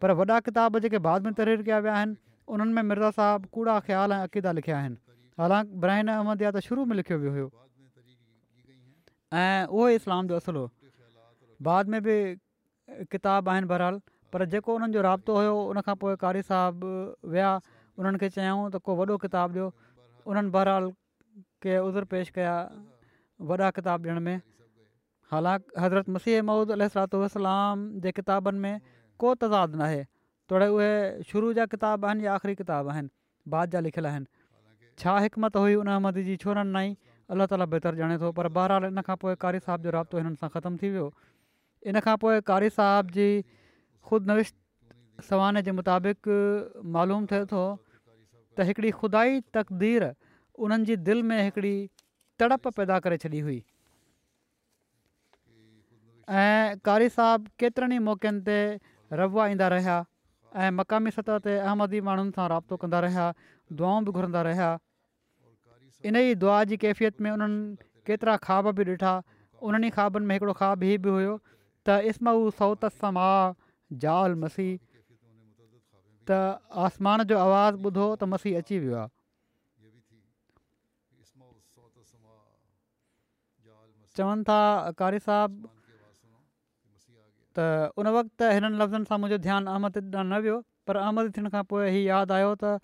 पर वॾा किताब जेके बाद में तहरीर कया विया आहिनि उन्हनि में मिर्ज़ा साहिबु कूड़ा ख़्याल अक़ीदा लिखिया आहिनि हालांकि ब्राहिन अहमद या त शुरू में लिखियो वियो हुयो ऐं उहो ई इस्लाम जो असुल हो बाद में बि किताब आहिनि बहराल पर जेको उन्हनि जो राब्तो हुयो उनखां पोइ कारी साहबु विया उन्हनि खे चयऊं त को वॾो किताबु ॾियो उन्हनि बहराल खे उज़र पेश कया वॾा किताब ॾियण में हालांकि हज़रत मसीह महूद अलाम जे किताबनि में को तज़ादु नाहे थोरे उहे शुरू जा किताब आहिनि या आख़िरी किताब आहिनि बाद जा लिखियलु आहिनि छा हिकमत हुई उन अहमद जी छो न नई अलाह ताली बहितर ॼाणे थो पर बहरहाल इन खां पोइ कारी साहिब जो राब्तो हिननि सां ख़तमु थी वियो इन खां पोइ कारी साहब जी नविश सवान जे मुताबिक़ मालूम थिए थो त हिकिड़ी ख़ुदाई तक़दीर उन्हनि जी दिलि में हिकिड़ी तड़प पैदा करे छॾी हुई ऐं कारी साहिबु केतिरनि ई मौक़नि ते रव ईंदा रहिया ऐं मक़ामी सतह ते अहमदी माण्हुनि सां राब्तो कंदा रहिया दुआऊं बि घुरंदा रहिया इन ई दुआ जी कैफ़ियत में उन्हनि केतिरा ख्वा बि ॾिठा उन्हनि ई में हिकिड़ो ख्वाब हीअ बि हुयो त इस्म समा जाल मसीह त आसमान जो आवाज़ु ॿुधो त मसीह अची वियो आहे चवनि था कारी साहबु त उन वक़्त हिननि लफ़्ज़नि सां मुंहिंजो ध्यानु अहमद ॾांहुं न वियो पर अहमद थियण खां पोइ इहो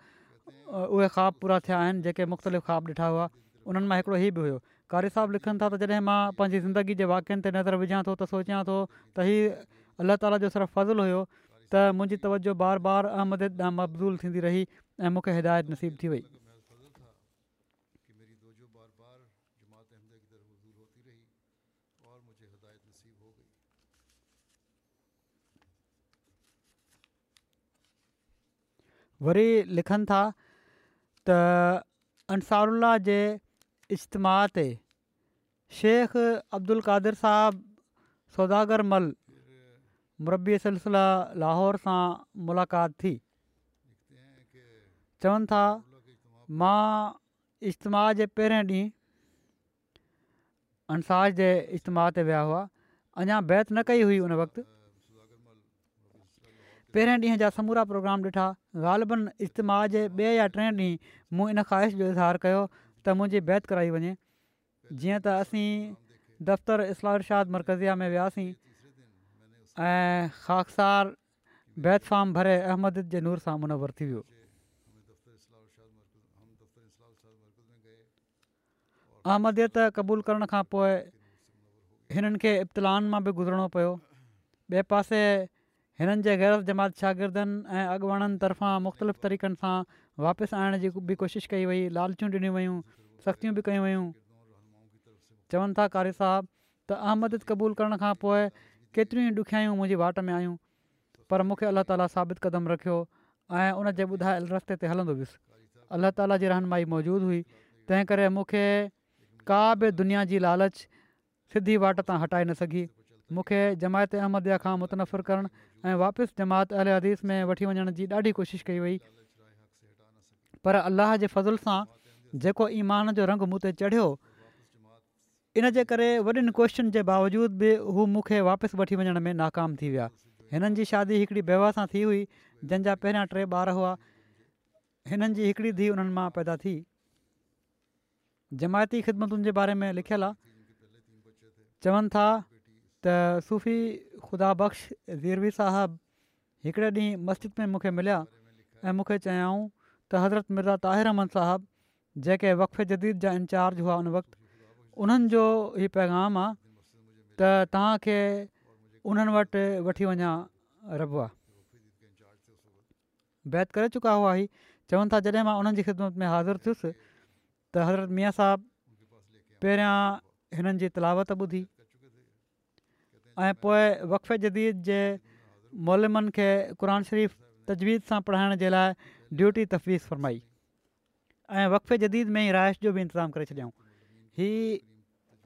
उहे ख़्वाब पूरा थिया आहिनि जेके मुख़्तलिफ़ ख़्वाब ॾिठा हुआ उन्हनि मां हिकिड़ो ही बि हुयो कारी साहबु लिखनि था त जॾहिं मां पंहिंजी ज़िंदगी जे वाक्यनि ते नज़र विझां थो त सोचियां थो त ई अलाह ताला जो सिर्फ़ु फ़ज़लु हुयो त मुंहिंजी तवजो बार बार अहमद ॾांहुं मबज़ूलु थींदी रही ऐं मूंखे हिदायत नसीबु थी वई वरी लिखनि था त अंसारुल्ला जे इजमाह ते शेख अब्दुल कादिर सौदागर मल मुरबी सिलसिला लाहौर सां मुलाक़ात थी चवनि था मां इज्तमाह जे पहिरियों ॾींहुं अंसार जे इजमाह ते विया हुआ अञा बैत न कई हुई उन वक़्तु पहिरें ॾींहं जा समूरा प्रोग्राम ॾिठा ग़ालबनि इज्तमाह जे ॿिए या टे ॾींहं मूं इन ख़्वाहिश जो इज़हार कयो त मुंहिंजी बैत कराई वञे जीअं त असीं दफ़्तरु इस्लाहशाद मरकज़िया में वियासीं ऐं ख़ासि बैत फार्म भरे अहमद जे नूर सां मुनवर थी वियो अहमदियत क़बूल करण खां पोइ हिननि खे इब्तिलान मां बि गुज़रणो पियो ॿिए पासे हिननि जे ग़ैर जमात शागिर्दनि ऐं अॻुवाणनि तरफ़ां मुख़्तलिफ़ तरीक़नि सां वापसि आणण जी बि कोशिशि कई वई लालचियूं ॾिनियूं वयूं सख़्तियूं बि कयूं वयूं चवनि था कारी साहबु त अहमद क़बूल करण खां पोइ केतिरियूं ई ॾुखियाई मुंहिंजी वाट में आयूं पर मूंखे अलाह ताला साबित क़दम रखियो ऐं उनजे ॿुधायल रस्ते ते हलंदो वियुसि अलाह ताला जी रहनुमाई मौजूदु हुई तंहिं करे का बि दुनिया जी लालच सिधी वाट तां हटाए मूंखे जमायत अहमद खां मुतन करणु ऐं वापसि जमायत अल हदीस में वठी वञण जी ॾाढी कोशिशि कई वई पर अलाह जे फज़ुल सां जेको ईमान जो रंग मूं ते चढ़ियो इनजे करे वॾनि कोशन जे बावजूद बि हू मूंखे वापसि वठी वञण में नाकाम थी विया हिननि जी शादी हिकिड़ी बेवा सां थी हुई जंहिंजा पहिरियां टे ॿार हुआ हिननि जी हिकिड़ी धीउ हुननि मां पैदा थी जमायती ख़िदमतुनि जे बारे में लिखियलु आहे चवनि था त सुफ़ी ख़ुदाबख़्श ज़ीरवी साहिबु हिकिड़े ॾींहुं मस्जिद में मूंखे मिलिया ऐं मूंखे चयाऊं त हज़रत मिर्ज़ा ताहिर अहमद साहिबु जेके वक़फ़े जदीद जा इंचार्ज हुआ उन वक़्तु उन्हनि जो हीउ पैगाम आहे त तव्हांखे उन्हनि वटि वठी वञा रबो आहे बैत करे चुका हुआ हीउ चवनि था जॾहिं मां उन्हनि जी ख़िदमत में हाज़िर थियुसि त हज़रत मिया साहबु पहिरियां हिननि जी तलावत ॿुधी ऐं पोइ वक़फ़े जदीद जे मौलमनि खे क़रान शरीफ़ु तजवीज़ सां पढ़ाइण जे लाइ ड्यूटी तफ़वीज़ फरमाई ऐं वक़फ़े जदीद में ई राइश जो बि इंतज़ामु करे छॾियऊं हीअ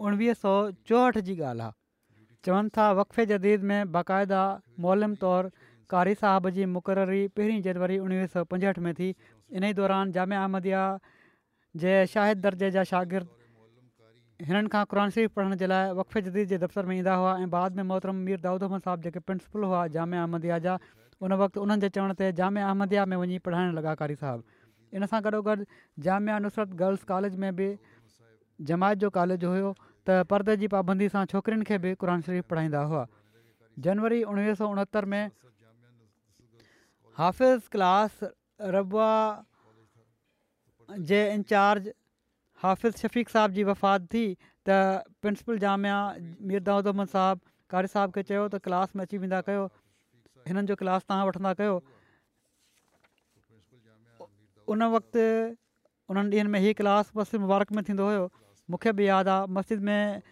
उणिवीह सौ चोहठि जी ॻाल्हि आहे चवनि था वक़फ़े जदीद में बाक़ाइदा मोलम तौरु कारी साहिब जी मुक़ररी पहिरीं जनवरी उणिवीह सौ पंजहठि में थी इन ई दौरान अहमदिया जे दर्जे जा हिननि खां क़न शरीफ़ पढ़ण जे लाइ वक़फ़े जदीद जे दफ़्तर में ईंदा हुआ ऐं बाद में मोहतरम मीर दाऊद अहमद साहिबु जेके प्रिंसिपल हुआ जाम अहमदिया जा उन वक़्तु उन्हनि जे चवण ते जामिया अहमदिया में वञी पढ़ाइणु कारी साहिबु इन सां गॾोगॾु जाम नुसरत गर्ल्स कॉलेज में बि जमायत जो कॉलेज हुयो त परदे जी पाबंदी सां छोकिरियुनि खे बि क़ुर शरीफ़ पढ़ाईंदा हुआ जनवरी उणिवीह में हाफ़िज़ क्लास रबुआ जे इंचार्ज हाफ़िज़ शफ़ीक़ साहिब जी वफ़ात थी त प्रिंसिपल जामिया मीर दाऊदमद साहबु कारी साहिब खे चयो त क्लास में अची वेंदा कयो हिननि जो क्लास तव्हां वठंदा कयो उन वक़्तु उन्हनि ॾींहनि में हीअ क्लास बसि मुबारक में थींदो हुयो मूंखे बि यादि आहे मस्जिद में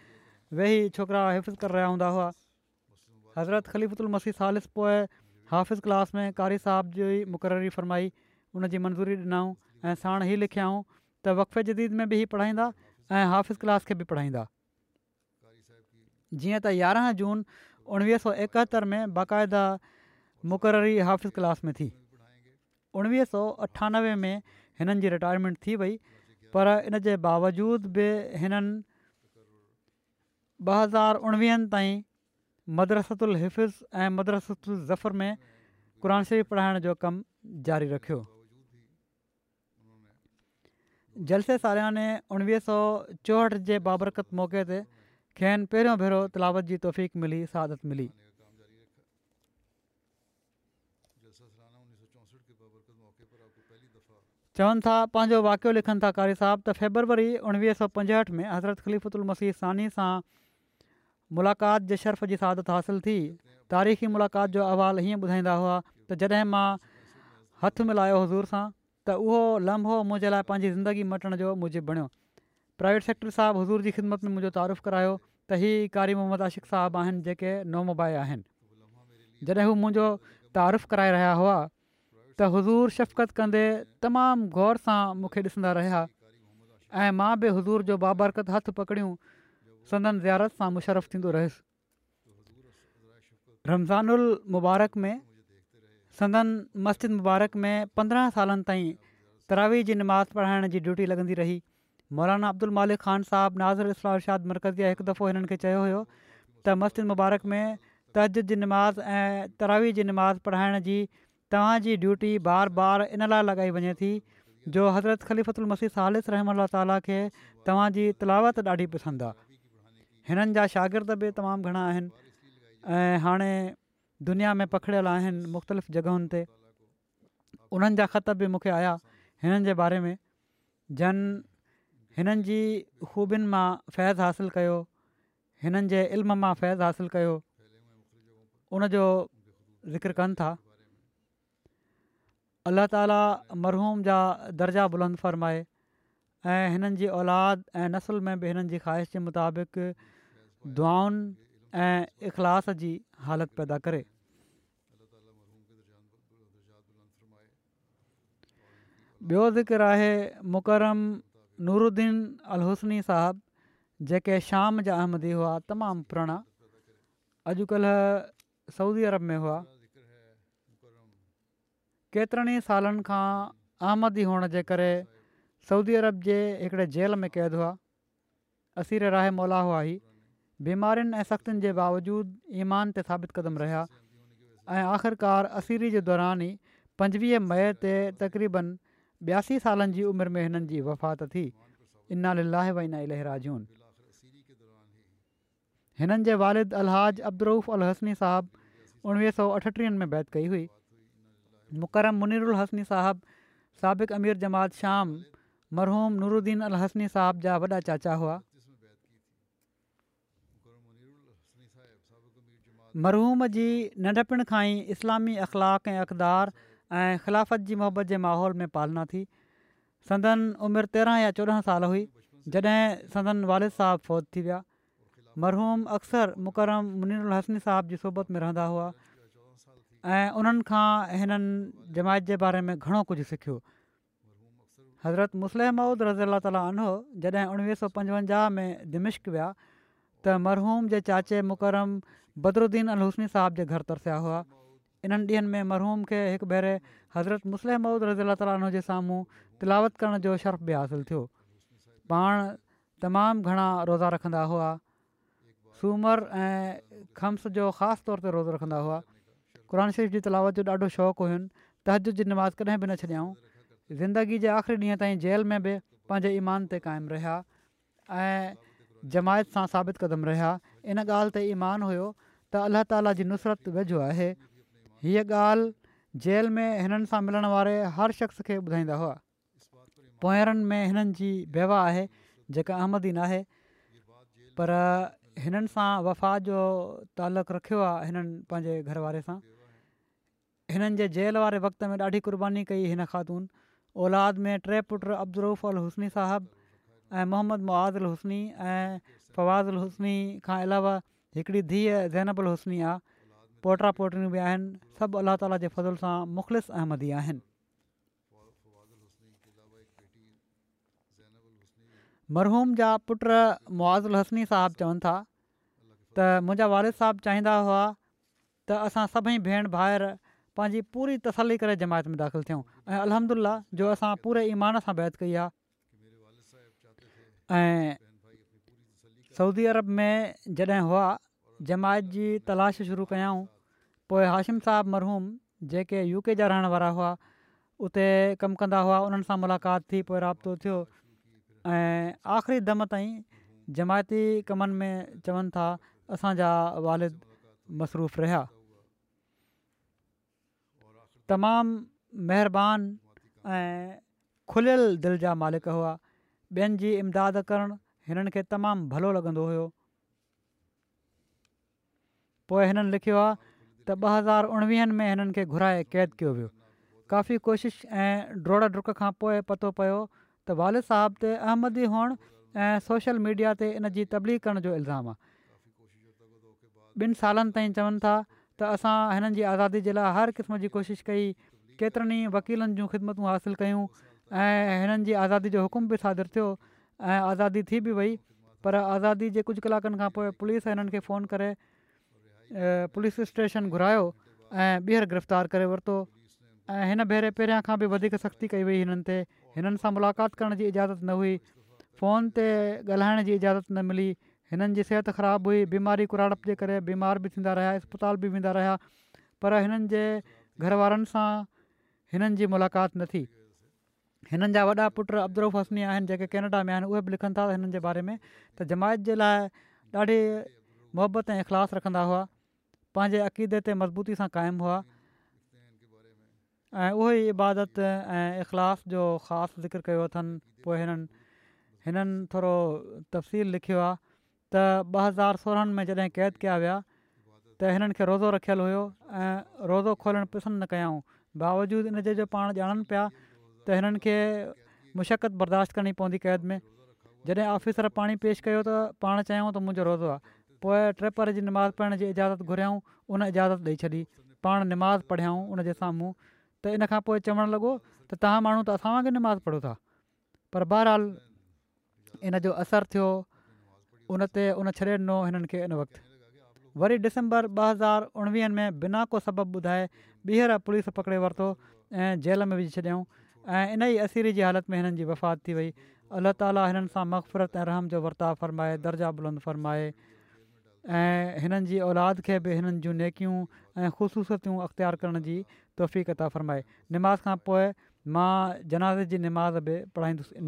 वेही छोकिरा हिफ़िज़ करे रहिया हूंदा हुआ हज़रत ख़लीफ़ु मसीह सालिस पोए हाफ़िज़ क्लास में कारी साहिब जी मुक़ररी फरमाई हुन मंज़ूरी ॾिनऊं ऐं साण ई लिखियाऊं त वक़फ़े जदीद में बि ई पढ़ाईंदा ऐं हाफ़िज़ क्लास खे बि पढ़ाईंदा जीअं त यारहं जून उणिवीह सौ एकहतरि में बाक़ाइदा मुक़ररी हाफ़िज़ क्लास में थी उणिवीह सौ अठानवे में हिननि जी रिटायरमेंट थी वई पर इन जे बावजूद बि हिननि ॿ हज़ार उणिवीहनि ताईं मदरसु अलफ़िज़ ऐं मदरसतु ज़फर में क़रान शरीफ़ पढ़ाइण जो कमु जारी रखियो जलसे सालियाने उणिवीह सौ चोहठि जे बाबरकत मौक़े ते खेनि पहिरियों भेरो तिलावत जी तौफ़ मिली सादत मिली चवनि था पंहिंजो वाक़ियो लिखनि था कारी साहबु त फेबरवरी उणिवीह सौ पंजहठि में हज़रत ख़लीफ़ु उल मसी सानी सां मुलाक़ात जे शर्फ़ जी सादत हासिलु थी तारीख़ी मुलाक़ात जो अहवालु हीअं ॿुधाईंदा हुआ त जॾहिं मां हथु मिलायो हज़ूर सां त उहो लम्हो मुंहिंजे लाइ पंहिंजी ज़िंदगी मटण जो मुझे बणियो प्राइवेट सेक्टर साहिबु हज़ूर जी ख़िदमत में मुंहिंजो तारीफ़ु करायो त हीउ कारी मोहम्मद आशिक़ साहबु आहिनि जेके नोमोबाइ आहिनि जॾहिं हू मुंहिंजो तारीफ़ु कराए रहिया हुआ त हज़ूर शफ़क़त कंदे तमामु ग़ौर सां मूंखे ॾिसंदा रहिया ऐं मां बि हज़ूर जो बाबरकत हथु पकड़ियूं संदन ज़ारत सां मुशरफ़ु थींदो रहियुसि रमज़ानल मुबारक में संदन मस्जिद मुबारक में पंद्रहं सालनि ताईं तरावी जी नमाज़ पढ़ाइण जी ड्यूटी लॻंदी रही मौलाना अब्दुल मालिक ख़ान साहबु नाज़र इस्लाम उर्शाद मर्कज़िया हिकु दफ़ो हिननि खे चयो हुयो त मस्जिद मुबारक में तहदिद जी निमाज़ ऐं तरावीह जी नमाज़ पढ़ाइण जी तव्हांजी ड्यूटी बार बार इन लाइ लॻाई वञे थी जो हज़रत ख़लीफ़ती सालिस रहम ताला खे तव्हांजी तलावत ॾाढी पसंदि आहे हिननि जा शागिर्द बि तमामु घणा आहिनि ऐं हाणे दुनिया में पखिड़ियल आहिनि मुख़्तलिफ़ जॻहियुनि ते उन्हनि जा ख़त बि मूंखे आया हिननि जे बारे में जन हिननि जी ख़ूबियुनि मां फैज़ हासिलु कयो हिननि जे इल्म मां फैज़ हासिलु कयो उनजो ज़िक्र कनि था अल्ला ताला मरहूम जा दर्जा बुलंद फ़र्माए ऐं हिननि जी औलाद ऐं नसुल में बि हिननि जी ख़्वाहिश जे मुताबिक़ दुआनि ऐं जी हालति पैदा करे ज़िक्रु आहे मुकरम नूरुद्दीन अल साहिबु जेके शाम जा अहमदी हुआ तमामु पुराणा अॼुकल्ह साउदी अरब में हुआ केतिरनि ई सालनि खां अहमदी हुअण जे करे साउदी अरब जे हिकिड़े जेल में क़ैद हुआ असीर राय मौला ही बीमारियुनि ऐं सख़्तियुनि जे बावजूदि ईमान ते साबित قدم रहिया ऐं आख़िरकार असीरी जे दौरान ई पंजवीह मई ते तक़रीबन ॿियासी सालनि जी उमिरि में हिननि जी वफ़ात थी इनाह वाजून हिननि जे वालिद अलहाज अब्दुरुफ़ हसनी साहिबु उणिवीह सौ अठटीहनि में बैत कई हुई मुकर मुनीर हसनी साहिबु साबिक़ु अमिर जमात शाम मरहूम नूरद्दीन अल हसनी साहिब जा वॾा चाचा हुआ मरहूम जी नंढपिण खां ई इस्लामी अख़लाक़ ऐं अक़दार ऐं ख़िलाफ़त जी मुहबत जे माहौल में पालना थी संदन उमिरि तेरहं या चोॾहं साल हुई जॾहिं संदन वालिद साहिबु फ़ौज थी विया मरहूम अक्सर मुकरम मुनीरुल हसनी साहब जी सोबत में रहंदा हुआ ऐं उन्हनि खां हिननि जमायत जे बारे में घणो कुझु सिखियो हज़रत मुस्लिम महुूद रज़ी अला ताली आनो जॾहिं उणिवीह सौ पंजवंजाह में दिमिश्क विया त मरहूम जे चाचे मुकरम बदरुद्दीन अल हुसनी साहब जे घर तरसिया हुआ इन्हनि ॾींहंनि में मरहूम खे हिकु भेरे हज़रत मुस्लिम महूद रज़ीला ताल साम्हूं तिलावत करण जो शर्फ़ बि हासिलु थियो पाण तमामु घणा रोज़ा रखंदा हुआ सूमर ऐं खम्स जो ख़ासि तौर ते रोज़ो रखंदा हुआ क़ुर शरीफ़ जी तिलावत जो ॾाढो शौक़ु हुयुनि तहजुद नमाज़ कॾहिं बि न छॾियाऊं ज़िंदगी जे आख़िरी ॾींहं ताईं जेल में बि पंहिंजे ईमान ते क़ाइमु रहिया ऐं जमायत सां साबित क़दम रहिया इन ॻाल्हि ते ईमान हुयो त अल्लाह ताला जी नुसरत वेझो आहे हीअ ॻाल्हि जेल में हिननि सां मिलण वारे हर शख़्स खे ॿुधाईंदा हुआ पोयरनि में हिननि जी बेवा आहे जेका अहमदीन आहे पर हिननि सां वफ़ा जो तालकु रखियो आहे हिननि पंहिंजे घर वारे सां हिननि जे जेल वारे वक़्त में ॾाढी कुर्बानी कई हिन खातून औलाद में टे पुट पुटु अल हुसनी साहिबु ऐं मोहम्मद मुआज़ अल हुसनी ऐं फवाज़ अल हुसनी खां अलावा हिकिड़ी धीअ ज़ैनबुल हसनी आहे पोटरा पोटरियूं बि आहिनि सभु अलाह ताला जे फज़ल सां मुख़लिस अहमदी आहिनि मरहूम जा पुट मुआज़ुल हसनी साहिबु चवनि था त मुंहिंजा वारिद साहिबु चाहींदा हुआ त असां सभई भेण भाहिरि पंहिंजी पूरी तसली करे जमायत में दाख़िलु थियूं ऐं अलहमिल्ला जो असां पूरे ईमान सां बैत कई आहे सऊदी अरब में जॾहिं हुआ जमायत जी तलाश शुरू कयाऊं पोइ हाशिम साहब मरहूम जेके यू के जा रहण वारा हुआ उते कमु कंदा हुआ उन्हनि सां मुलाक़ात थी पोइ राब्तो थियो ऐं आख़िरी दम ताईं जमायती कमनि में चवनि था असांजा वालिद मसरूफ़ रहिया तमामु महिरबानी ऐं खुलियल दिलि जा मालिक हुआ ॿियनि जी इमदाद करणु हिननि खे तमामु भलो लॻंदो हुओ पोइ हिननि लिखियो आहे त ॿ हज़ार उणिवीहनि में हिननि खे घुराए क़ैद कयो वियो काफ़ी कोशिश ऐं ड्रोड़ ढुक खां पोइ पतो पियो त वालिद साहिब ते अहमदी हुअण सोशल मीडिया ते इन जी तबली करण जो इल्ज़ाम आहे ॿिनि सालनि ताईं चवनि था त असां हिननि जी आज़ादी जे लाइ हर क़िस्म जी कोशिशि कई केतिरनि ई वकीलनि जूं ख़िदमतूं हासिलु कयूं ऐं हिननि आज़ादी जो हुकुम बि थियो ऐं आज़ादी थी बि वई पर आज़ादी जे कुझु कलाकनि खां पोइ पुलिस हिननि खे फ़ोन करे पुलिस स्टेशन घुरायो ऐं ॿीहर गिरफ़्तार करे वरितो ऐं हिन भेरे पहिरियां खां बि वधीक सख़्ती कई वई हिननि ते हिननि सां मुलाक़ात करण जी इजाज़त न हुई फ़ोन ते ॻाल्हाइण जी इजाज़त न मिली हिननि जी सिहत ख़राबु हुई बीमारी कुराड़प जे करे बीमार बि थींदा रहिया इस्पताल बि वेंदा रहिया पर हिननि जे घर वारनि सां हिननि जी मुलाक़ात न थी हिननि जा वॾा पुट अब्दुल हसनी आहिनि जेके कैनेडा में आहिनि उहे बि लिखनि था हिननि जे बारे में त जमायत जे लाइ ॾाढी मोहबत ऐं इख़लास रखंदा हुआ पंहिंजे अक़ीदे ते मज़बूती सां क़ाइमु हुआ ऐं उहेई इबादत ऐं इख़लास जो ख़ासि ज़िक्र कयो अथनि पोइ हिननि हिननि थोरो तफ़सील लिखियो आहे त ॿ हज़ार सोरहनि में जॾहिं क़ैद कया विया त हिननि खे रोज़ो रखियलु हुयो ऐं रोज़ो खोलणु पसंदि न कयाऊं बावजूदु हिनजे जो पाण ॼाणनि पिया त हिननि खे मुशक़त बर्दाश्त करणी पवंदी क़ैद में जॾहिं ऑफिसर पाणी पेश कयो त पाण चयूं त मुंहिंजो रोज़ो आहे पोइ ट्रेपर जी निमाज़ पढ़ण जी इजाज़त घुरायऊं उन इजाज़त ॾेई छॾी पाण निमाज़ पढ़ियाऊं उनजे साम्हूं त इन खां पोइ चवणु लॻो त तव्हां माण्हू त असां वॻे निमाज़ पढ़ो था पर बहरहाल इन जो असरु थियो उन ते उन छॾे ॾिनो हिननि खे इन वक़्तु वरी डिसंबर ॿ हज़ार उणिवीहनि में बिना को सबबु ॿुधाए ॿीहर पुलिस पकिड़े वरितो ऐं जेल में विझी छॾियऊं ऐं इन ई असीरी जी हालति में हिननि जी वफ़ात थी वई अलाह ताली हिननि सां मक़फ़रत ऐं रहम जो वर्ता फ़रमाए दर्जा बुलंद फ़रमाए ऐं हिननि जी औलाद खे बि हिननि जूं नेकियूं ऐं ख़ूबसूसतियूं अख़्तियारु करण जी फ़रमाए नमाज़ खां पोइ मां जनाज़ जी निमाज़ बि पढ़ाईंदुसि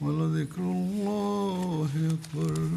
ولذكر الله أكبر